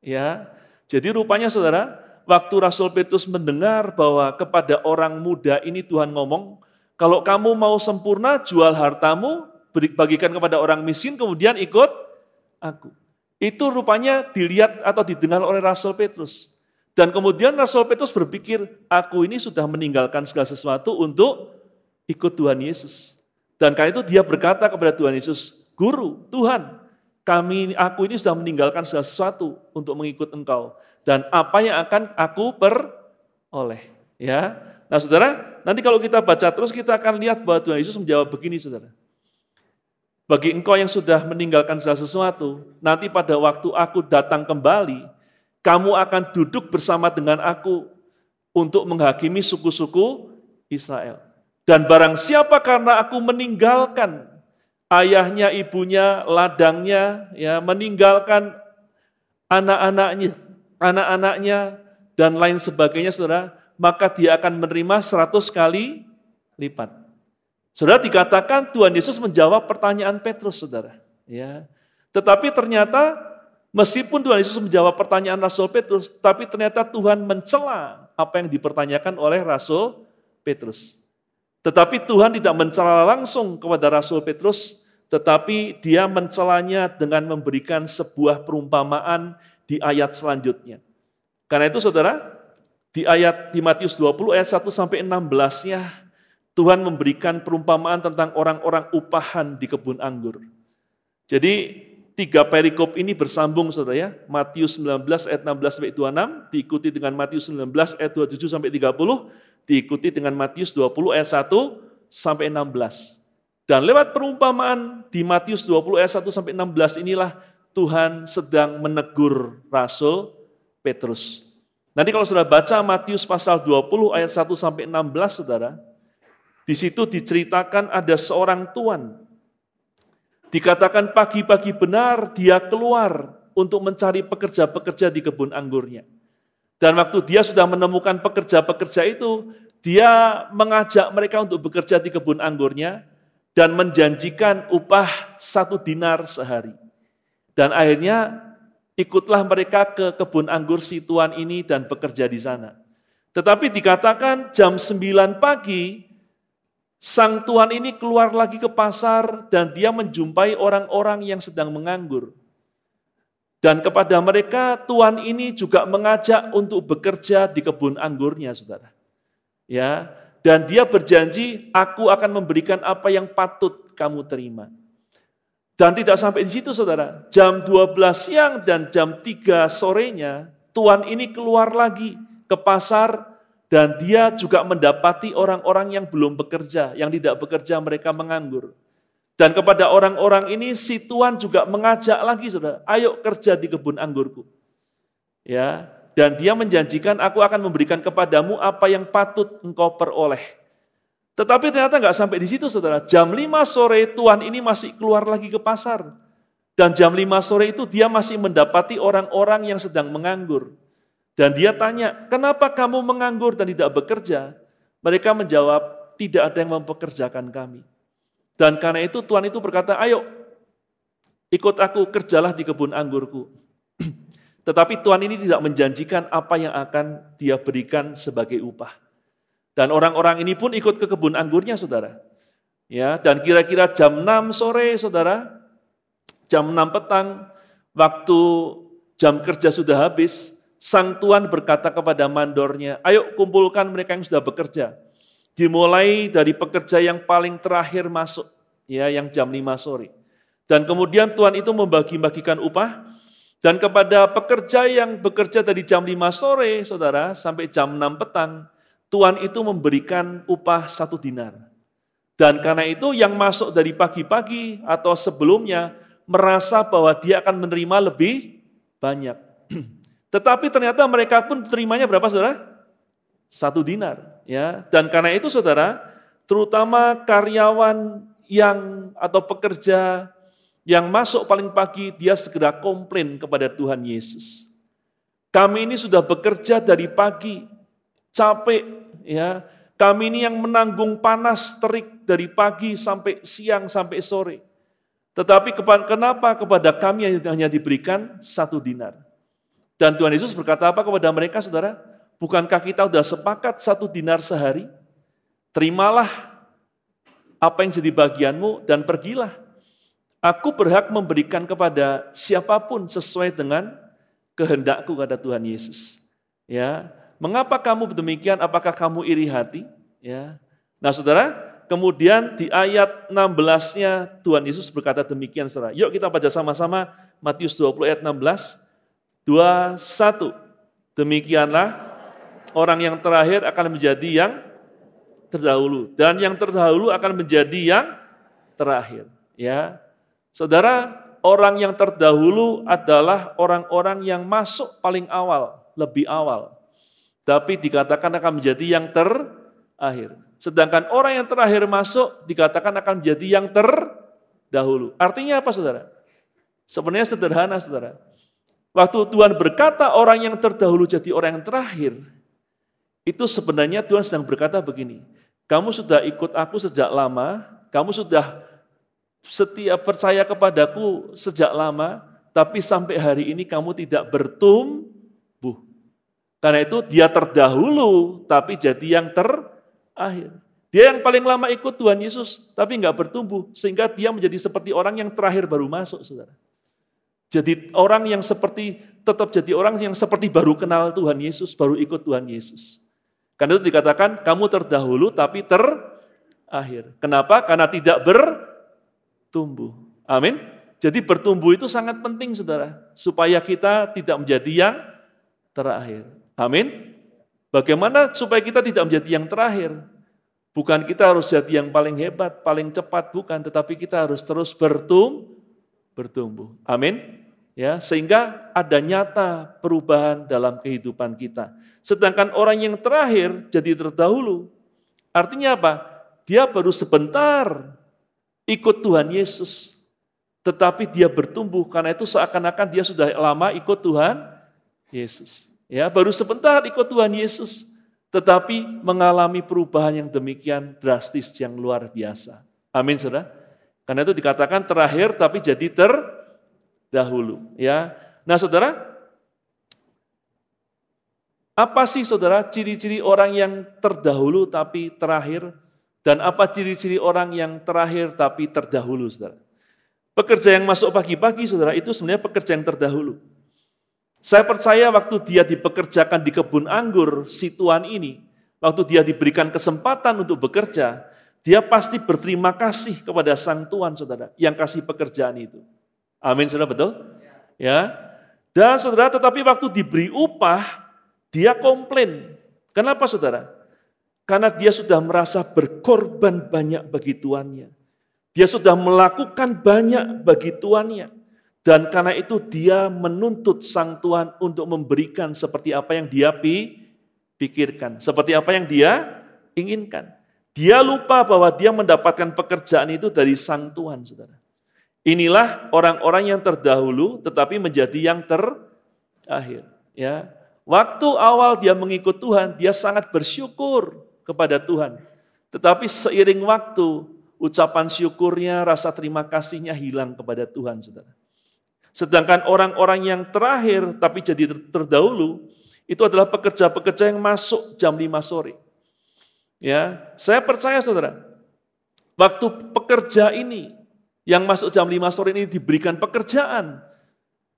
Ya. Jadi rupanya Saudara, waktu Rasul Petrus mendengar bahwa kepada orang muda ini Tuhan ngomong, kalau kamu mau sempurna, jual hartamu, bagikan kepada orang miskin, kemudian ikut aku. Itu rupanya dilihat atau didengar oleh Rasul Petrus. Dan kemudian Rasul Petrus berpikir, aku ini sudah meninggalkan segala sesuatu untuk ikut Tuhan Yesus. Dan karena itu dia berkata kepada Tuhan Yesus, Guru, Tuhan, kami, aku ini sudah meninggalkan segala sesuatu untuk mengikut engkau. Dan apa yang akan aku peroleh. Ya, Nah saudara, nanti kalau kita baca terus kita akan lihat bahwa Tuhan Yesus menjawab begini saudara. Bagi engkau yang sudah meninggalkan segala sesuatu, nanti pada waktu aku datang kembali, kamu akan duduk bersama dengan aku untuk menghakimi suku-suku Israel. Dan barang siapa karena aku meninggalkan ayahnya, ibunya, ladangnya, ya meninggalkan anak-anaknya, anak-anaknya dan lain sebagainya, saudara, maka dia akan menerima seratus kali lipat. Saudara dikatakan Tuhan Yesus menjawab pertanyaan Petrus, saudara. Ya. Tetapi ternyata meskipun Tuhan Yesus menjawab pertanyaan Rasul Petrus, tapi ternyata Tuhan mencela apa yang dipertanyakan oleh Rasul Petrus. Tetapi Tuhan tidak mencela langsung kepada Rasul Petrus, tetapi dia mencelanya dengan memberikan sebuah perumpamaan di ayat selanjutnya. Karena itu saudara, di ayat di Matius 20 ayat 1 sampai 16-nya Tuhan memberikan perumpamaan tentang orang-orang upahan di kebun anggur. Jadi tiga perikop ini bersambung saudara ya. Matius 19 ayat 16 sampai 26 diikuti dengan Matius 19 ayat 27 sampai 30 diikuti dengan Matius 20 ayat 1 sampai 16. Dan lewat perumpamaan di Matius 20 ayat 1 sampai 16 inilah Tuhan sedang menegur Rasul Petrus. Nanti kalau sudah baca Matius pasal 20 ayat 1 sampai 16 Saudara, di situ diceritakan ada seorang tuan. Dikatakan pagi-pagi benar dia keluar untuk mencari pekerja-pekerja di kebun anggurnya. Dan waktu dia sudah menemukan pekerja-pekerja itu, dia mengajak mereka untuk bekerja di kebun anggurnya dan menjanjikan upah satu dinar sehari. Dan akhirnya ikutlah mereka ke kebun anggur si tuan ini dan bekerja di sana. Tetapi dikatakan jam 9 pagi Sang tuan ini keluar lagi ke pasar dan dia menjumpai orang-orang yang sedang menganggur. Dan kepada mereka tuan ini juga mengajak untuk bekerja di kebun anggurnya, Saudara. Ya, dan dia berjanji, aku akan memberikan apa yang patut kamu terima. Dan tidak sampai di situ saudara, jam 12 siang dan jam 3 sorenya, tuan ini keluar lagi ke pasar dan dia juga mendapati orang-orang yang belum bekerja, yang tidak bekerja mereka menganggur. Dan kepada orang-orang ini si Tuhan juga mengajak lagi saudara, ayo kerja di kebun anggurku. Ya, Dan dia menjanjikan, aku akan memberikan kepadamu apa yang patut engkau peroleh. Tetapi ternyata nggak sampai di situ saudara. Jam 5 sore Tuhan ini masih keluar lagi ke pasar. Dan jam 5 sore itu dia masih mendapati orang-orang yang sedang menganggur. Dan dia tanya, kenapa kamu menganggur dan tidak bekerja? Mereka menjawab, tidak ada yang mempekerjakan kami. Dan karena itu Tuhan itu berkata, ayo ikut aku kerjalah di kebun anggurku. Tetapi Tuhan ini tidak menjanjikan apa yang akan dia berikan sebagai upah. Dan orang-orang ini pun ikut ke kebun anggurnya saudara. Ya, dan kira-kira jam 6 sore saudara, jam 6 petang, waktu jam kerja sudah habis, sang tuan berkata kepada mandornya, ayo kumpulkan mereka yang sudah bekerja. Dimulai dari pekerja yang paling terakhir masuk, ya yang jam 5 sore. Dan kemudian Tuhan itu membagi-bagikan upah, dan kepada pekerja yang bekerja dari jam 5 sore, saudara, sampai jam 6 petang, Tuhan itu memberikan upah satu dinar. Dan karena itu yang masuk dari pagi-pagi atau sebelumnya merasa bahwa dia akan menerima lebih banyak. Tetapi ternyata mereka pun terimanya berapa saudara? Satu dinar. Ya. Dan karena itu saudara, terutama karyawan yang atau pekerja yang masuk paling pagi, dia segera komplain kepada Tuhan Yesus. Kami ini sudah bekerja dari pagi, capek, ya. Kami ini yang menanggung panas terik dari pagi sampai siang sampai sore. Tetapi kenapa kepada kami hanya diberikan satu dinar? Dan Tuhan Yesus berkata apa kepada mereka, saudara? Bukankah kita sudah sepakat satu dinar sehari? Terimalah apa yang jadi bagianmu dan pergilah. Aku berhak memberikan kepada siapa pun sesuai dengan kehendakku, kata Tuhan Yesus. Ya, mengapa kamu demikian? Apakah kamu iri hati? Ya. Nah, saudara, kemudian di ayat 16-nya Tuhan Yesus berkata demikian, saudara. Yuk kita baca sama-sama Matius 20 ayat 16 dua, satu. Demikianlah orang yang terakhir akan menjadi yang terdahulu dan yang terdahulu akan menjadi yang terakhir. Ya, saudara, orang yang terdahulu adalah orang-orang yang masuk paling awal, lebih awal. Tapi dikatakan akan menjadi yang terakhir. Sedangkan orang yang terakhir masuk dikatakan akan menjadi yang terdahulu. Artinya apa saudara? Sebenarnya sederhana saudara. Waktu Tuhan berkata orang yang terdahulu jadi orang yang terakhir, itu sebenarnya Tuhan sedang berkata begini, kamu sudah ikut aku sejak lama, kamu sudah setia percaya kepadaku sejak lama, tapi sampai hari ini kamu tidak bertumbuh. Karena itu dia terdahulu, tapi jadi yang terakhir. Dia yang paling lama ikut Tuhan Yesus, tapi nggak bertumbuh, sehingga dia menjadi seperti orang yang terakhir baru masuk, saudara. Jadi orang yang seperti, tetap jadi orang yang seperti baru kenal Tuhan Yesus, baru ikut Tuhan Yesus. Karena itu dikatakan kamu terdahulu tapi terakhir. Kenapa? Karena tidak bertumbuh. Amin. Jadi bertumbuh itu sangat penting saudara. Supaya kita tidak menjadi yang terakhir. Amin. Bagaimana supaya kita tidak menjadi yang terakhir? Bukan kita harus jadi yang paling hebat, paling cepat, bukan. Tetapi kita harus terus bertumbuh bertumbuh. Amin. Ya, sehingga ada nyata perubahan dalam kehidupan kita. Sedangkan orang yang terakhir jadi terdahulu. Artinya apa? Dia baru sebentar ikut Tuhan Yesus. Tetapi dia bertumbuh karena itu seakan-akan dia sudah lama ikut Tuhan Yesus. Ya, baru sebentar ikut Tuhan Yesus, tetapi mengalami perubahan yang demikian drastis yang luar biasa. Amin, Saudara. Karena itu dikatakan terakhir tapi jadi terdahulu. Ya, Nah saudara, apa sih saudara ciri-ciri orang yang terdahulu tapi terakhir? Dan apa ciri-ciri orang yang terakhir tapi terdahulu saudara? Pekerja yang masuk pagi-pagi saudara itu sebenarnya pekerja yang terdahulu. Saya percaya waktu dia dipekerjakan di kebun anggur si tuan ini, waktu dia diberikan kesempatan untuk bekerja, dia pasti berterima kasih kepada sang Tuhan, saudara, yang kasih pekerjaan itu. Amin, saudara, betul? Ya. Dan saudara, tetapi waktu diberi upah, dia komplain. Kenapa, saudara? Karena dia sudah merasa berkorban banyak bagi tuannya. Dia sudah melakukan banyak bagi tuannya. Dan karena itu dia menuntut sang Tuhan untuk memberikan seperti apa yang dia pikirkan. Seperti apa yang dia inginkan. Dia lupa bahwa dia mendapatkan pekerjaan itu dari sang Tuhan, saudara. Inilah orang-orang yang terdahulu tetapi menjadi yang terakhir. Ya, Waktu awal dia mengikut Tuhan, dia sangat bersyukur kepada Tuhan. Tetapi seiring waktu, ucapan syukurnya, rasa terima kasihnya hilang kepada Tuhan, saudara. Sedangkan orang-orang yang terakhir tapi jadi terdahulu itu adalah pekerja-pekerja yang masuk jam 5 sore. Ya, saya percaya Saudara, waktu pekerja ini yang masuk jam 5 sore ini diberikan pekerjaan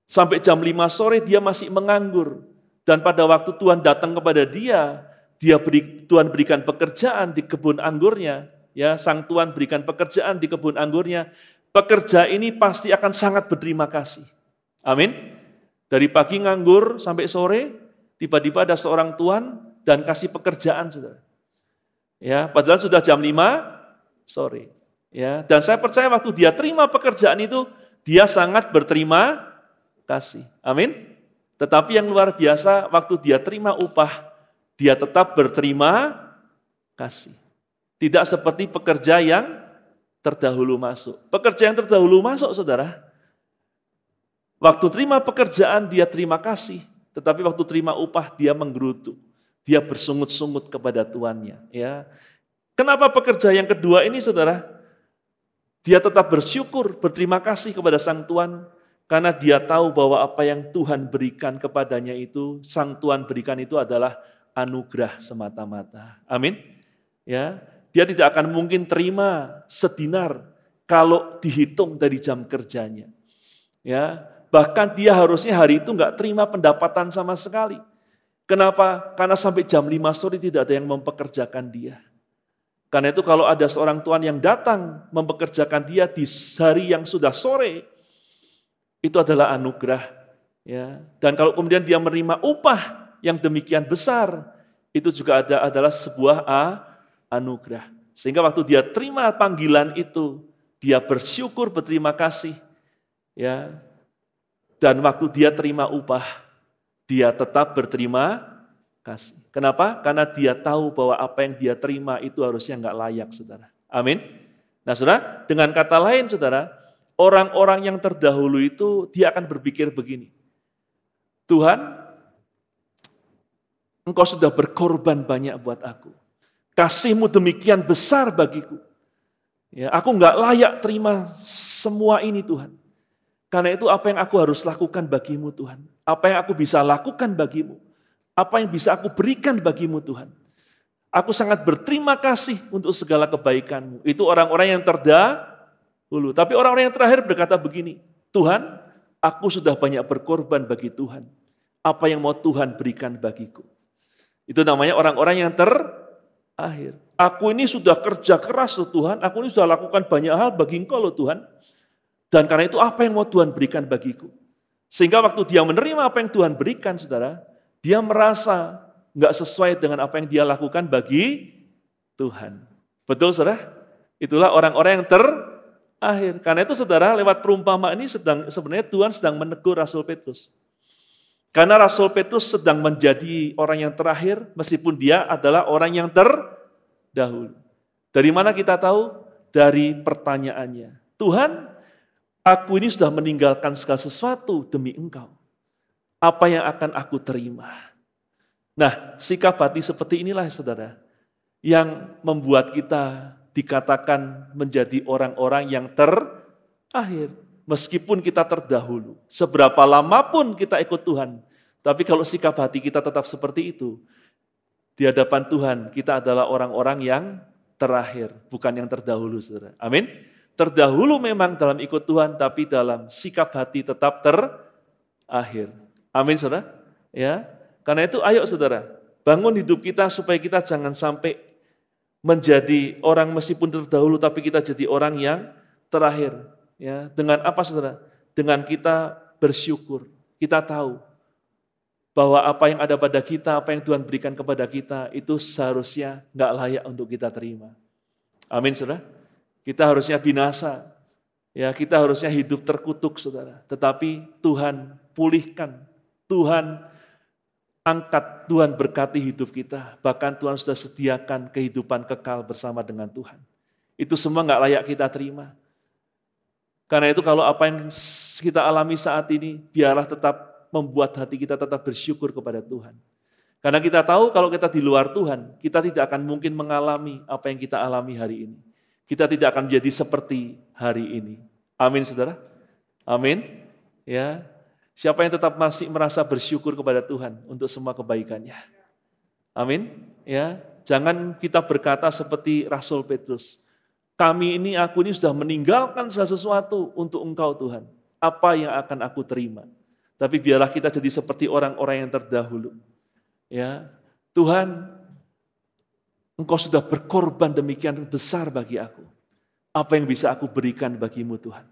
sampai jam 5 sore dia masih menganggur dan pada waktu Tuhan datang kepada dia, dia beri, Tuhan berikan pekerjaan di kebun anggurnya, ya, sang Tuhan berikan pekerjaan di kebun anggurnya, pekerja ini pasti akan sangat berterima kasih. Amin. Dari pagi nganggur sampai sore, tiba-tiba ada seorang Tuhan dan kasih pekerjaan, saudara. Ya, padahal sudah jam 5 sore. Ya, dan saya percaya waktu dia terima pekerjaan itu, dia sangat berterima kasih. Amin. Tetapi yang luar biasa, waktu dia terima upah, dia tetap berterima kasih. Tidak seperti pekerja yang terdahulu masuk. Pekerja yang terdahulu masuk, saudara. Waktu terima pekerjaan dia terima kasih, tetapi waktu terima upah dia menggerutu. Dia bersungut-sungut kepada tuannya. Ya, Kenapa pekerja yang kedua ini saudara? Dia tetap bersyukur, berterima kasih kepada sang Tuhan, karena dia tahu bahwa apa yang Tuhan berikan kepadanya itu, sang Tuhan berikan itu adalah anugerah semata-mata. Amin. Ya, dia tidak akan mungkin terima sedinar kalau dihitung dari jam kerjanya. Ya, bahkan dia harusnya hari itu nggak terima pendapatan sama sekali. Kenapa? Karena sampai jam 5 sore tidak ada yang mempekerjakan dia. Karena itu kalau ada seorang tuan yang datang mempekerjakan dia di hari yang sudah sore, itu adalah anugerah. Ya. Dan kalau kemudian dia menerima upah yang demikian besar, itu juga ada adalah sebuah a, anugerah. Sehingga waktu dia terima panggilan itu, dia bersyukur berterima kasih. Ya. Dan waktu dia terima upah, dia tetap berterima. Kenapa? Karena dia tahu bahwa apa yang dia terima itu harusnya nggak layak, saudara. Amin. Nah, saudara, dengan kata lain, saudara, orang-orang yang terdahulu itu dia akan berpikir begini. Tuhan, engkau sudah berkorban banyak buat aku. Kasihmu demikian besar bagiku. Ya, aku nggak layak terima semua ini Tuhan. Karena itu apa yang aku harus lakukan bagimu Tuhan. Apa yang aku bisa lakukan bagimu. Apa yang bisa aku berikan bagimu Tuhan. Aku sangat berterima kasih untuk segala kebaikanmu. Itu orang-orang yang terdahulu. Tapi orang-orang yang terakhir berkata begini, Tuhan, aku sudah banyak berkorban bagi Tuhan. Apa yang mau Tuhan berikan bagiku. Itu namanya orang-orang yang terakhir. Aku ini sudah kerja keras loh Tuhan, aku ini sudah lakukan banyak hal bagi engkau loh Tuhan. Dan karena itu apa yang mau Tuhan berikan bagiku. Sehingga waktu dia menerima apa yang Tuhan berikan, saudara, dia merasa nggak sesuai dengan apa yang dia lakukan bagi Tuhan. Betul, saudara? Itulah orang-orang yang terakhir. Karena itu, saudara, lewat perumpamaan ini sedang sebenarnya Tuhan sedang menegur Rasul Petrus. Karena Rasul Petrus sedang menjadi orang yang terakhir, meskipun dia adalah orang yang terdahulu. Dari mana kita tahu? Dari pertanyaannya. Tuhan, Aku ini sudah meninggalkan segala sesuatu demi engkau. Apa yang akan aku terima? Nah, sikap hati seperti inilah saudara, yang membuat kita dikatakan menjadi orang-orang yang terakhir. Meskipun kita terdahulu, seberapa lama pun kita ikut Tuhan, tapi kalau sikap hati kita tetap seperti itu, di hadapan Tuhan kita adalah orang-orang yang terakhir, bukan yang terdahulu, saudara. Amin. Terdahulu memang dalam ikut Tuhan, tapi dalam sikap hati tetap terakhir. Amin, saudara. Ya, karena itu ayo saudara, bangun hidup kita supaya kita jangan sampai menjadi orang meskipun terdahulu, tapi kita jadi orang yang terakhir. Ya, dengan apa saudara? Dengan kita bersyukur. Kita tahu bahwa apa yang ada pada kita, apa yang Tuhan berikan kepada kita, itu seharusnya nggak layak untuk kita terima. Amin, saudara. Kita harusnya binasa. Ya, kita harusnya hidup terkutuk, saudara. Tetapi Tuhan pulihkan, Tuhan angkat, Tuhan berkati hidup kita. Bahkan Tuhan sudah sediakan kehidupan kekal bersama dengan Tuhan. Itu semua nggak layak kita terima. Karena itu kalau apa yang kita alami saat ini, biarlah tetap membuat hati kita tetap bersyukur kepada Tuhan. Karena kita tahu kalau kita di luar Tuhan, kita tidak akan mungkin mengalami apa yang kita alami hari ini. Kita tidak akan menjadi seperti hari ini. Amin, saudara. Amin. Ya, siapa yang tetap masih merasa bersyukur kepada Tuhan untuk semua kebaikannya. Amin. Ya, jangan kita berkata seperti Rasul Petrus. Kami ini, aku ini sudah meninggalkan segala sesuatu untuk Engkau Tuhan. Apa yang akan aku terima? Tapi biarlah kita jadi seperti orang-orang yang terdahulu. Ya, Tuhan, Engkau sudah berkorban demikian besar bagi aku. Apa yang bisa aku berikan bagimu Tuhan?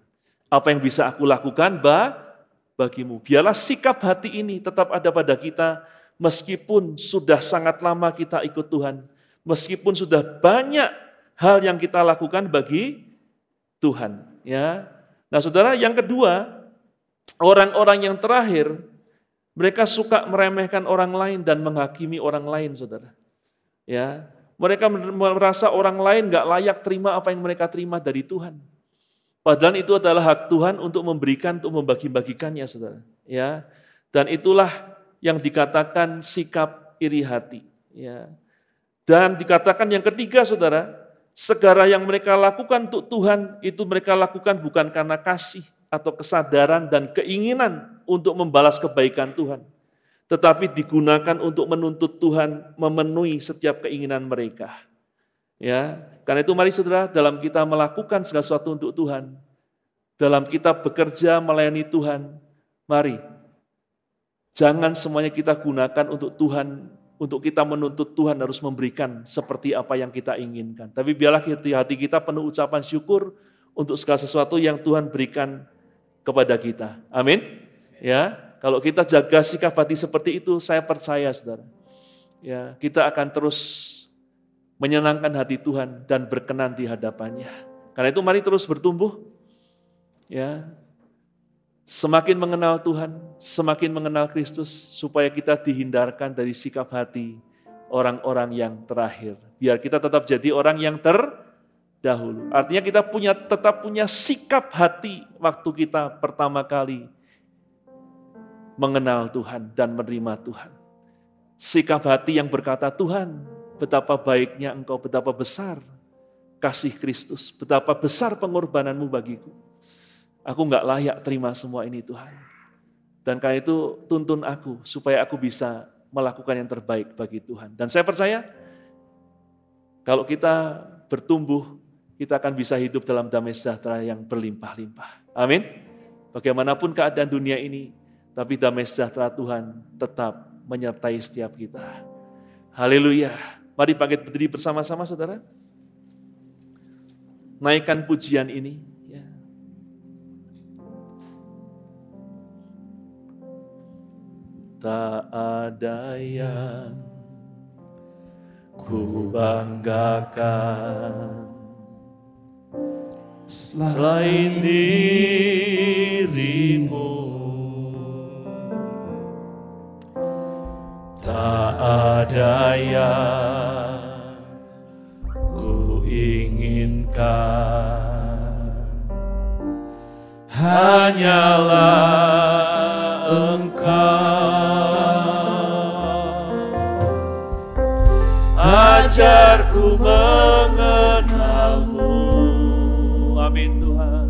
Apa yang bisa aku lakukan ba, bagimu? Biarlah sikap hati ini tetap ada pada kita meskipun sudah sangat lama kita ikut Tuhan. Meskipun sudah banyak hal yang kita lakukan bagi Tuhan. Ya, Nah saudara yang kedua, orang-orang yang terakhir, mereka suka meremehkan orang lain dan menghakimi orang lain saudara. Ya, mereka merasa orang lain gak layak terima apa yang mereka terima dari Tuhan. Padahal itu adalah hak Tuhan untuk memberikan, untuk membagi-bagikannya, saudara. Ya, dan itulah yang dikatakan sikap iri hati. Ya, dan dikatakan yang ketiga, saudara, segala yang mereka lakukan untuk Tuhan itu mereka lakukan bukan karena kasih atau kesadaran dan keinginan untuk membalas kebaikan Tuhan, tetapi digunakan untuk menuntut Tuhan memenuhi setiap keinginan mereka. Ya, karena itu mari saudara dalam kita melakukan segala sesuatu untuk Tuhan, dalam kita bekerja melayani Tuhan, mari jangan semuanya kita gunakan untuk Tuhan, untuk kita menuntut Tuhan harus memberikan seperti apa yang kita inginkan. Tapi biarlah hati kita penuh ucapan syukur untuk segala sesuatu yang Tuhan berikan kepada kita. Amin. Ya, kalau kita jaga sikap hati seperti itu, saya percaya saudara, ya kita akan terus menyenangkan hati Tuhan dan berkenan di hadapannya. Karena itu mari terus bertumbuh, ya semakin mengenal Tuhan, semakin mengenal Kristus, supaya kita dihindarkan dari sikap hati orang-orang yang terakhir. Biar kita tetap jadi orang yang terdahulu. Artinya kita punya tetap punya sikap hati waktu kita pertama kali mengenal Tuhan dan menerima Tuhan. Sikap hati yang berkata, Tuhan, betapa baiknya engkau, betapa besar kasih Kristus, betapa besar pengorbananmu bagiku. Aku nggak layak terima semua ini Tuhan. Dan karena itu tuntun aku supaya aku bisa melakukan yang terbaik bagi Tuhan. Dan saya percaya kalau kita bertumbuh, kita akan bisa hidup dalam damai sejahtera yang berlimpah-limpah. Amin. Bagaimanapun keadaan dunia ini, tapi damai sejahtera Tuhan tetap menyertai setiap kita. Haleluya. Mari bangkit berdiri bersama-sama saudara. Naikkan pujian ini. Ya. Tak ada yang ku banggakan selain dirimu. Ada yang ku inginkan. Hanyalah engkau. Ajarku mengenalmu. Amin Tuhan.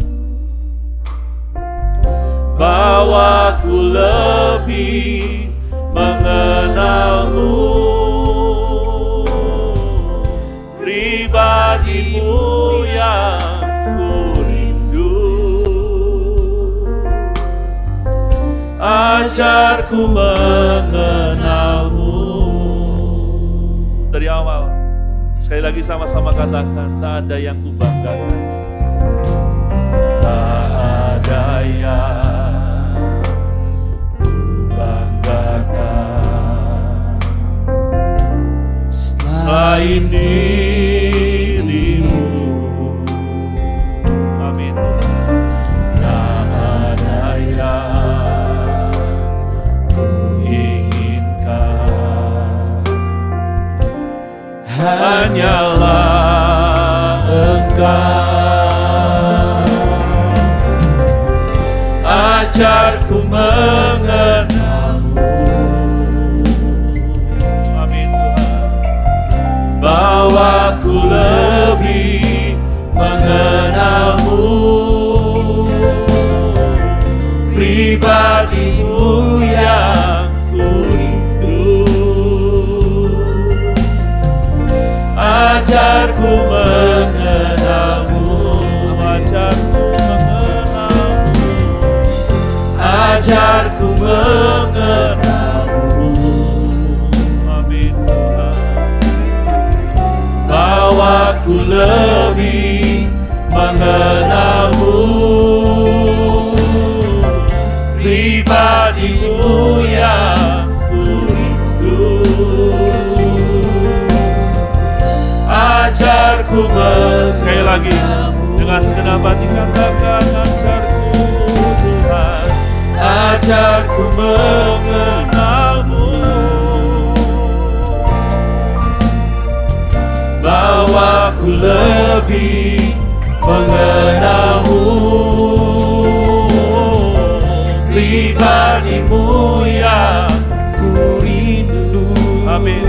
Bawaku lebih mengenalmu. Pribadimu yang ku rindu ajarku mengenalmu. Dari awal sekali lagi sama-sama katakan tak ada yang ku banggakan tak ada yang selain dirimu. Amin. Tak ada yang ku inginkan Hanyalah engkau. Ajarku mengerti Ajarku mengenalmu. Amin Bahwa ku lebih mengenalmu. Pribadimu yang ku rindu. Ajarku Sekali lagi Dengan segenap hati katakan Ajarku mengenalmu. Bahwa ku lebih mengenalmu. Pribadimu yang ku rindu Amin.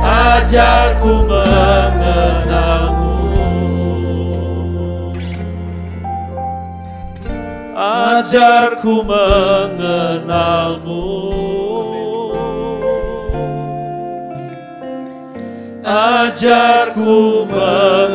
Ajarku mengenalmu Ajarku mengenalmu. Ajarku mengenalmu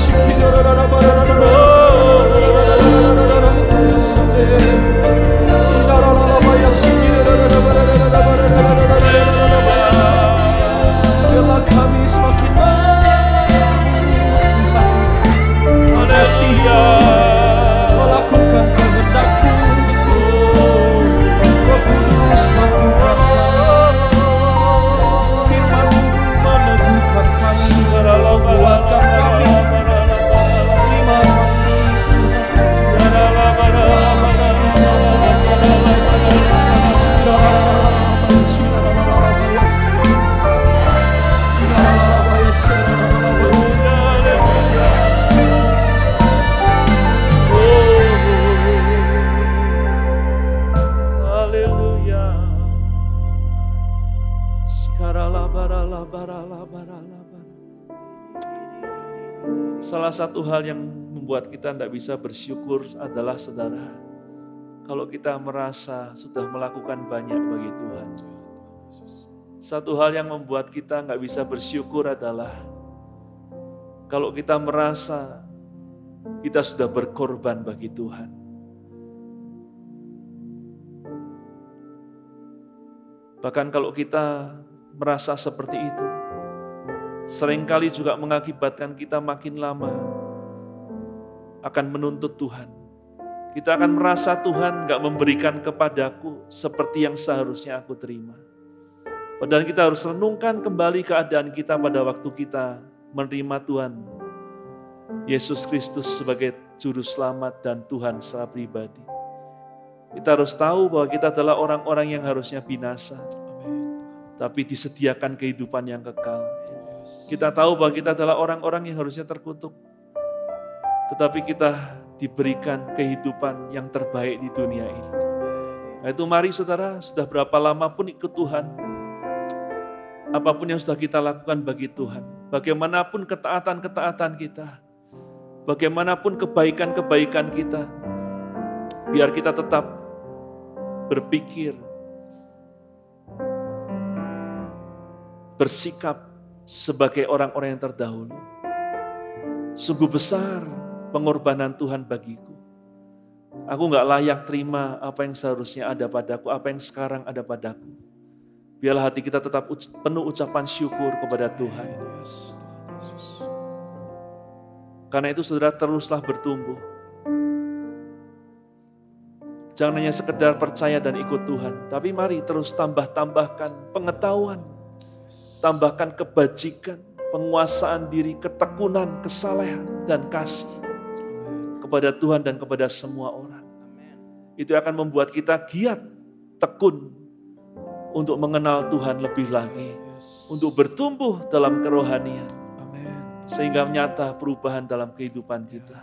시키려라라바라 bisa bersyukur adalah saudara. Kalau kita merasa sudah melakukan banyak bagi Tuhan. Satu hal yang membuat kita nggak bisa bersyukur adalah kalau kita merasa kita sudah berkorban bagi Tuhan. Bahkan kalau kita merasa seperti itu, sering kali juga mengakibatkan kita makin lama akan menuntut Tuhan. Kita akan merasa Tuhan gak memberikan kepadaku seperti yang seharusnya aku terima. Padahal kita harus renungkan kembali keadaan kita pada waktu kita menerima Tuhan Yesus Kristus sebagai Juru Selamat dan Tuhan secara pribadi. Kita harus tahu bahwa kita adalah orang-orang yang harusnya binasa, tapi disediakan kehidupan yang kekal. Kita tahu bahwa kita adalah orang-orang yang harusnya terkutuk, tetapi kita diberikan kehidupan yang terbaik di dunia ini. Nah itu mari saudara, sudah berapa lama pun ikut Tuhan, apa pun yang sudah kita lakukan bagi Tuhan, bagaimanapun ketaatan-ketaatan kita, bagaimanapun kebaikan-kebaikan kita, biar kita tetap berpikir, bersikap sebagai orang-orang yang terdahulu. Sungguh besar pengorbanan Tuhan bagiku. Aku nggak layak terima apa yang seharusnya ada padaku, apa yang sekarang ada padaku. Biarlah hati kita tetap penuh ucapan syukur kepada Tuhan. Karena itu saudara teruslah bertumbuh. Jangan hanya sekedar percaya dan ikut Tuhan, tapi mari terus tambah-tambahkan pengetahuan, tambahkan kebajikan, penguasaan diri, ketekunan, kesalehan, dan kasih kepada Tuhan dan kepada semua orang. Itu akan membuat kita giat, tekun untuk mengenal Tuhan lebih lagi, untuk bertumbuh dalam kerohanian, sehingga nyata perubahan dalam kehidupan kita.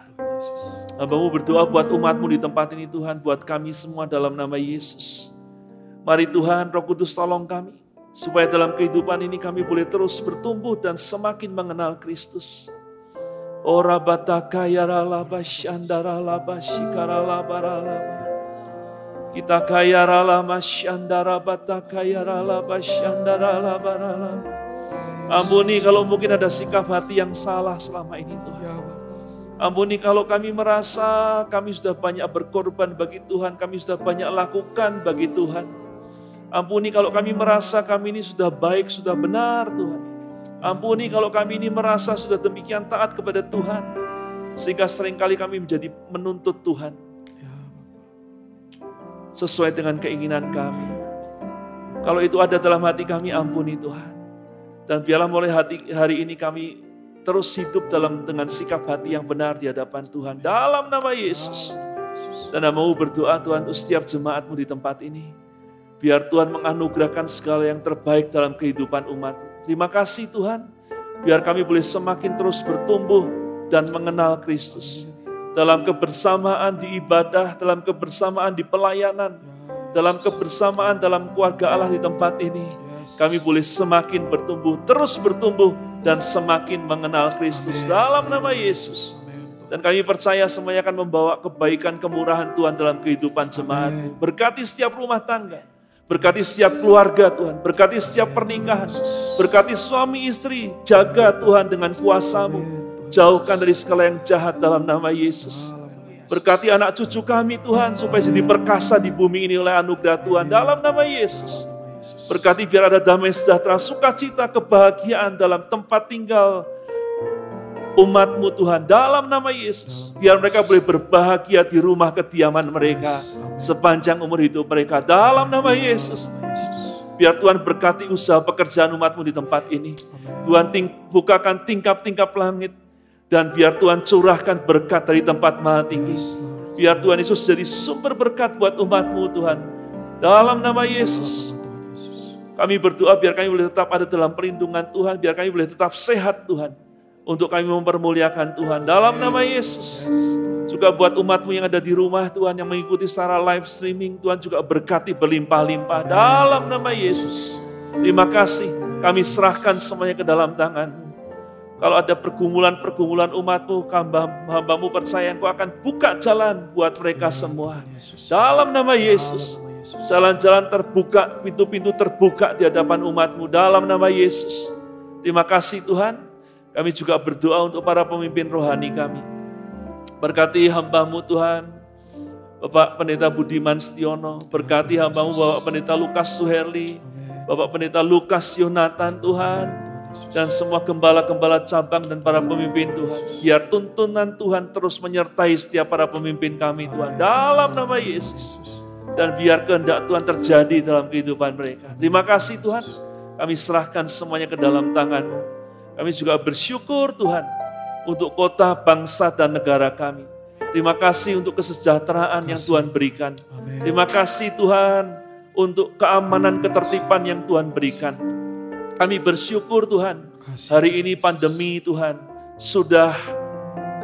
Hambamu berdoa buat umatmu di tempat ini Tuhan, buat kami semua dalam nama Yesus. Mari Tuhan, Roh Kudus tolong kami, supaya dalam kehidupan ini kami boleh terus bertumbuh dan semakin mengenal Kristus. Ora bataka yara laba shandara laba shikara laba Kita kaya rala masyandara bataka yara laba shandara laba Ampuni kalau mungkin ada sikap hati yang salah selama ini Tuhan. Ampuni kalau kami merasa kami sudah banyak berkorban bagi Tuhan, kami sudah banyak lakukan bagi Tuhan. Ampuni kalau kami merasa kami ini sudah baik, sudah benar Tuhan. Ampuni kalau kami ini merasa sudah demikian taat kepada Tuhan. Sehingga sering kali kami menjadi menuntut Tuhan. Sesuai dengan keinginan kami. Kalau itu ada dalam hati kami, ampuni Tuhan. Dan biarlah mulai hati, hari ini kami terus hidup dalam dengan sikap hati yang benar di hadapan Tuhan. Dalam nama Yesus. Dan mau berdoa Tuhan untuk setiap jemaatmu di tempat ini. Biar Tuhan menganugerahkan segala yang terbaik dalam kehidupan umat. Terima kasih Tuhan, biar kami boleh semakin terus bertumbuh dan mengenal Kristus. Dalam kebersamaan di ibadah, dalam kebersamaan di pelayanan, dalam kebersamaan dalam keluarga Allah di tempat ini. Kami boleh semakin bertumbuh, terus bertumbuh, dan semakin mengenal Kristus dalam nama Yesus. Dan kami percaya semuanya akan membawa kebaikan kemurahan Tuhan dalam kehidupan jemaat. Berkati setiap rumah tangga Berkati setiap keluarga Tuhan, berkati setiap pernikahan, berkati suami istri, jaga Tuhan dengan kuasamu. Jauhkan dari segala yang jahat dalam nama Yesus. Berkati anak cucu kami Tuhan, supaya jadi perkasa di bumi ini oleh anugerah Tuhan dalam nama Yesus. Berkati biar ada damai sejahtera, sukacita, kebahagiaan dalam tempat tinggal, umatmu Tuhan dalam nama Yesus. Biar mereka boleh berbahagia di rumah kediaman mereka sepanjang umur hidup mereka dalam nama Yesus. Biar Tuhan berkati usaha pekerjaan umatmu di tempat ini. Tuhan ting bukakan tingkap-tingkap langit. Dan biar Tuhan curahkan berkat dari tempat maha tinggi. Biar Tuhan Yesus jadi sumber berkat buat umatmu Tuhan. Dalam nama Yesus. Kami berdoa biar kami boleh tetap ada dalam perlindungan Tuhan. Biar kami boleh tetap sehat Tuhan untuk kami mempermuliakan Tuhan. Dalam nama Yesus. Juga buat umatmu yang ada di rumah Tuhan yang mengikuti secara live streaming. Tuhan juga berkati berlimpah-limpah dalam nama Yesus. Terima kasih kami serahkan semuanya ke dalam tangan. Kalau ada pergumulan-pergumulan umatmu, hamba, hambamu percaya engkau akan buka jalan buat mereka semua. Dalam nama Yesus. Jalan-jalan terbuka, pintu-pintu terbuka di hadapan umatmu dalam nama Yesus. Terima kasih Tuhan. Kami juga berdoa untuk para pemimpin rohani kami. Berkati hambamu Tuhan, Bapak Pendeta Budiman Stiono, berkati hambamu Bapak Pendeta Lukas Suherli, Bapak Pendeta Lukas Yonatan Tuhan, dan semua gembala-gembala cabang dan para pemimpin Tuhan. Biar tuntunan Tuhan terus menyertai setiap para pemimpin kami Tuhan. Dalam nama Yesus. Dan biar kehendak Tuhan terjadi dalam kehidupan mereka. Terima kasih Tuhan. Kami serahkan semuanya ke dalam tangan-Mu. Kami juga bersyukur Tuhan untuk kota, bangsa, dan negara kami. Terima kasih untuk kesejahteraan yang Tuhan berikan. Terima kasih Tuhan untuk keamanan, ketertiban yang Tuhan berikan. Kami bersyukur Tuhan, hari ini pandemi Tuhan sudah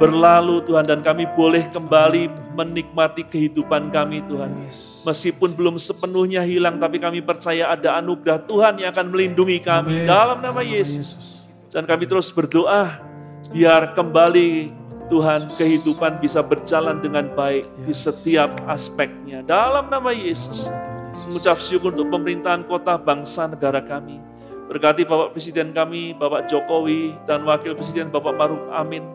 berlalu Tuhan dan kami boleh kembali menikmati kehidupan kami Tuhan. Meskipun belum sepenuhnya hilang tapi kami percaya ada anugerah Tuhan yang akan melindungi kami dalam nama Yesus. Dan kami terus berdoa biar kembali Tuhan kehidupan bisa berjalan dengan baik di setiap aspeknya. Dalam nama Yesus. Mengucap syukur untuk pemerintahan kota, bangsa, negara kami. Berkati Bapak Presiden kami, Bapak Jokowi, dan Wakil Presiden Bapak Maruf Amin.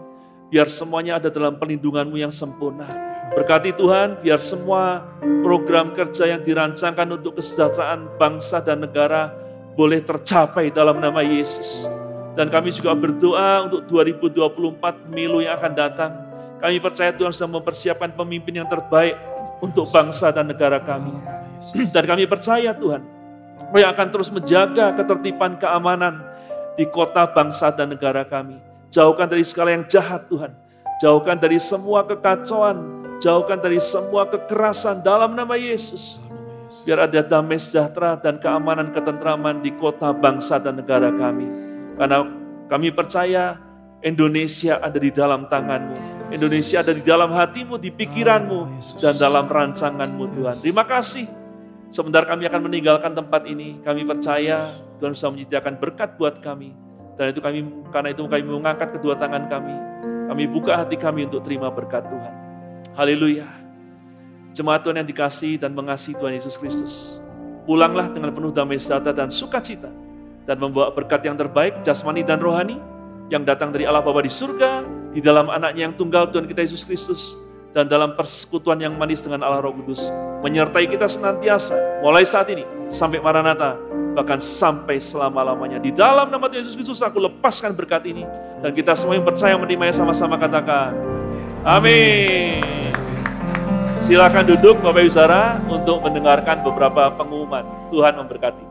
Biar semuanya ada dalam pelindunganmu yang sempurna. Berkati Tuhan, biar semua program kerja yang dirancangkan untuk kesejahteraan bangsa dan negara boleh tercapai dalam nama Yesus. Dan kami juga berdoa untuk 2024 milu yang akan datang. Kami percaya Tuhan sudah mempersiapkan pemimpin yang terbaik untuk bangsa dan negara kami. Dan kami percaya Tuhan, yang akan terus menjaga ketertiban keamanan di kota, bangsa, dan negara kami. Jauhkan dari segala yang jahat Tuhan. Jauhkan dari semua kekacauan. Jauhkan dari semua kekerasan dalam nama Yesus. Biar ada damai sejahtera dan keamanan ketentraman di kota, bangsa, dan negara kami. Karena kami percaya Indonesia ada di dalam tanganmu. Indonesia ada di dalam hatimu, di pikiranmu, dan dalam rancanganmu Tuhan. Terima kasih Sebentar kami akan meninggalkan tempat ini, kami percaya Tuhan sudah menyediakan berkat buat kami. Dan itu kami karena itu kami mengangkat kedua tangan kami. Kami buka hati kami untuk terima berkat Tuhan. Haleluya. Jemaat Tuhan yang dikasih dan mengasihi Tuhan Yesus Kristus. Pulanglah dengan penuh damai sejahtera dan sukacita. Dan membawa berkat yang terbaik, jasmani dan rohani. Yang datang dari Allah Bapa di surga, di dalam anaknya yang tunggal Tuhan kita Yesus Kristus dan dalam persekutuan yang manis dengan Allah Roh Kudus menyertai kita senantiasa mulai saat ini sampai Maranatha bahkan sampai selama-lamanya. Di dalam nama Tuhan Yesus Kristus aku lepaskan berkat ini dan kita semua yang percaya menerimanya sama-sama katakan amin. Silakan duduk Bapak Ibu untuk mendengarkan beberapa pengumuman. Tuhan memberkati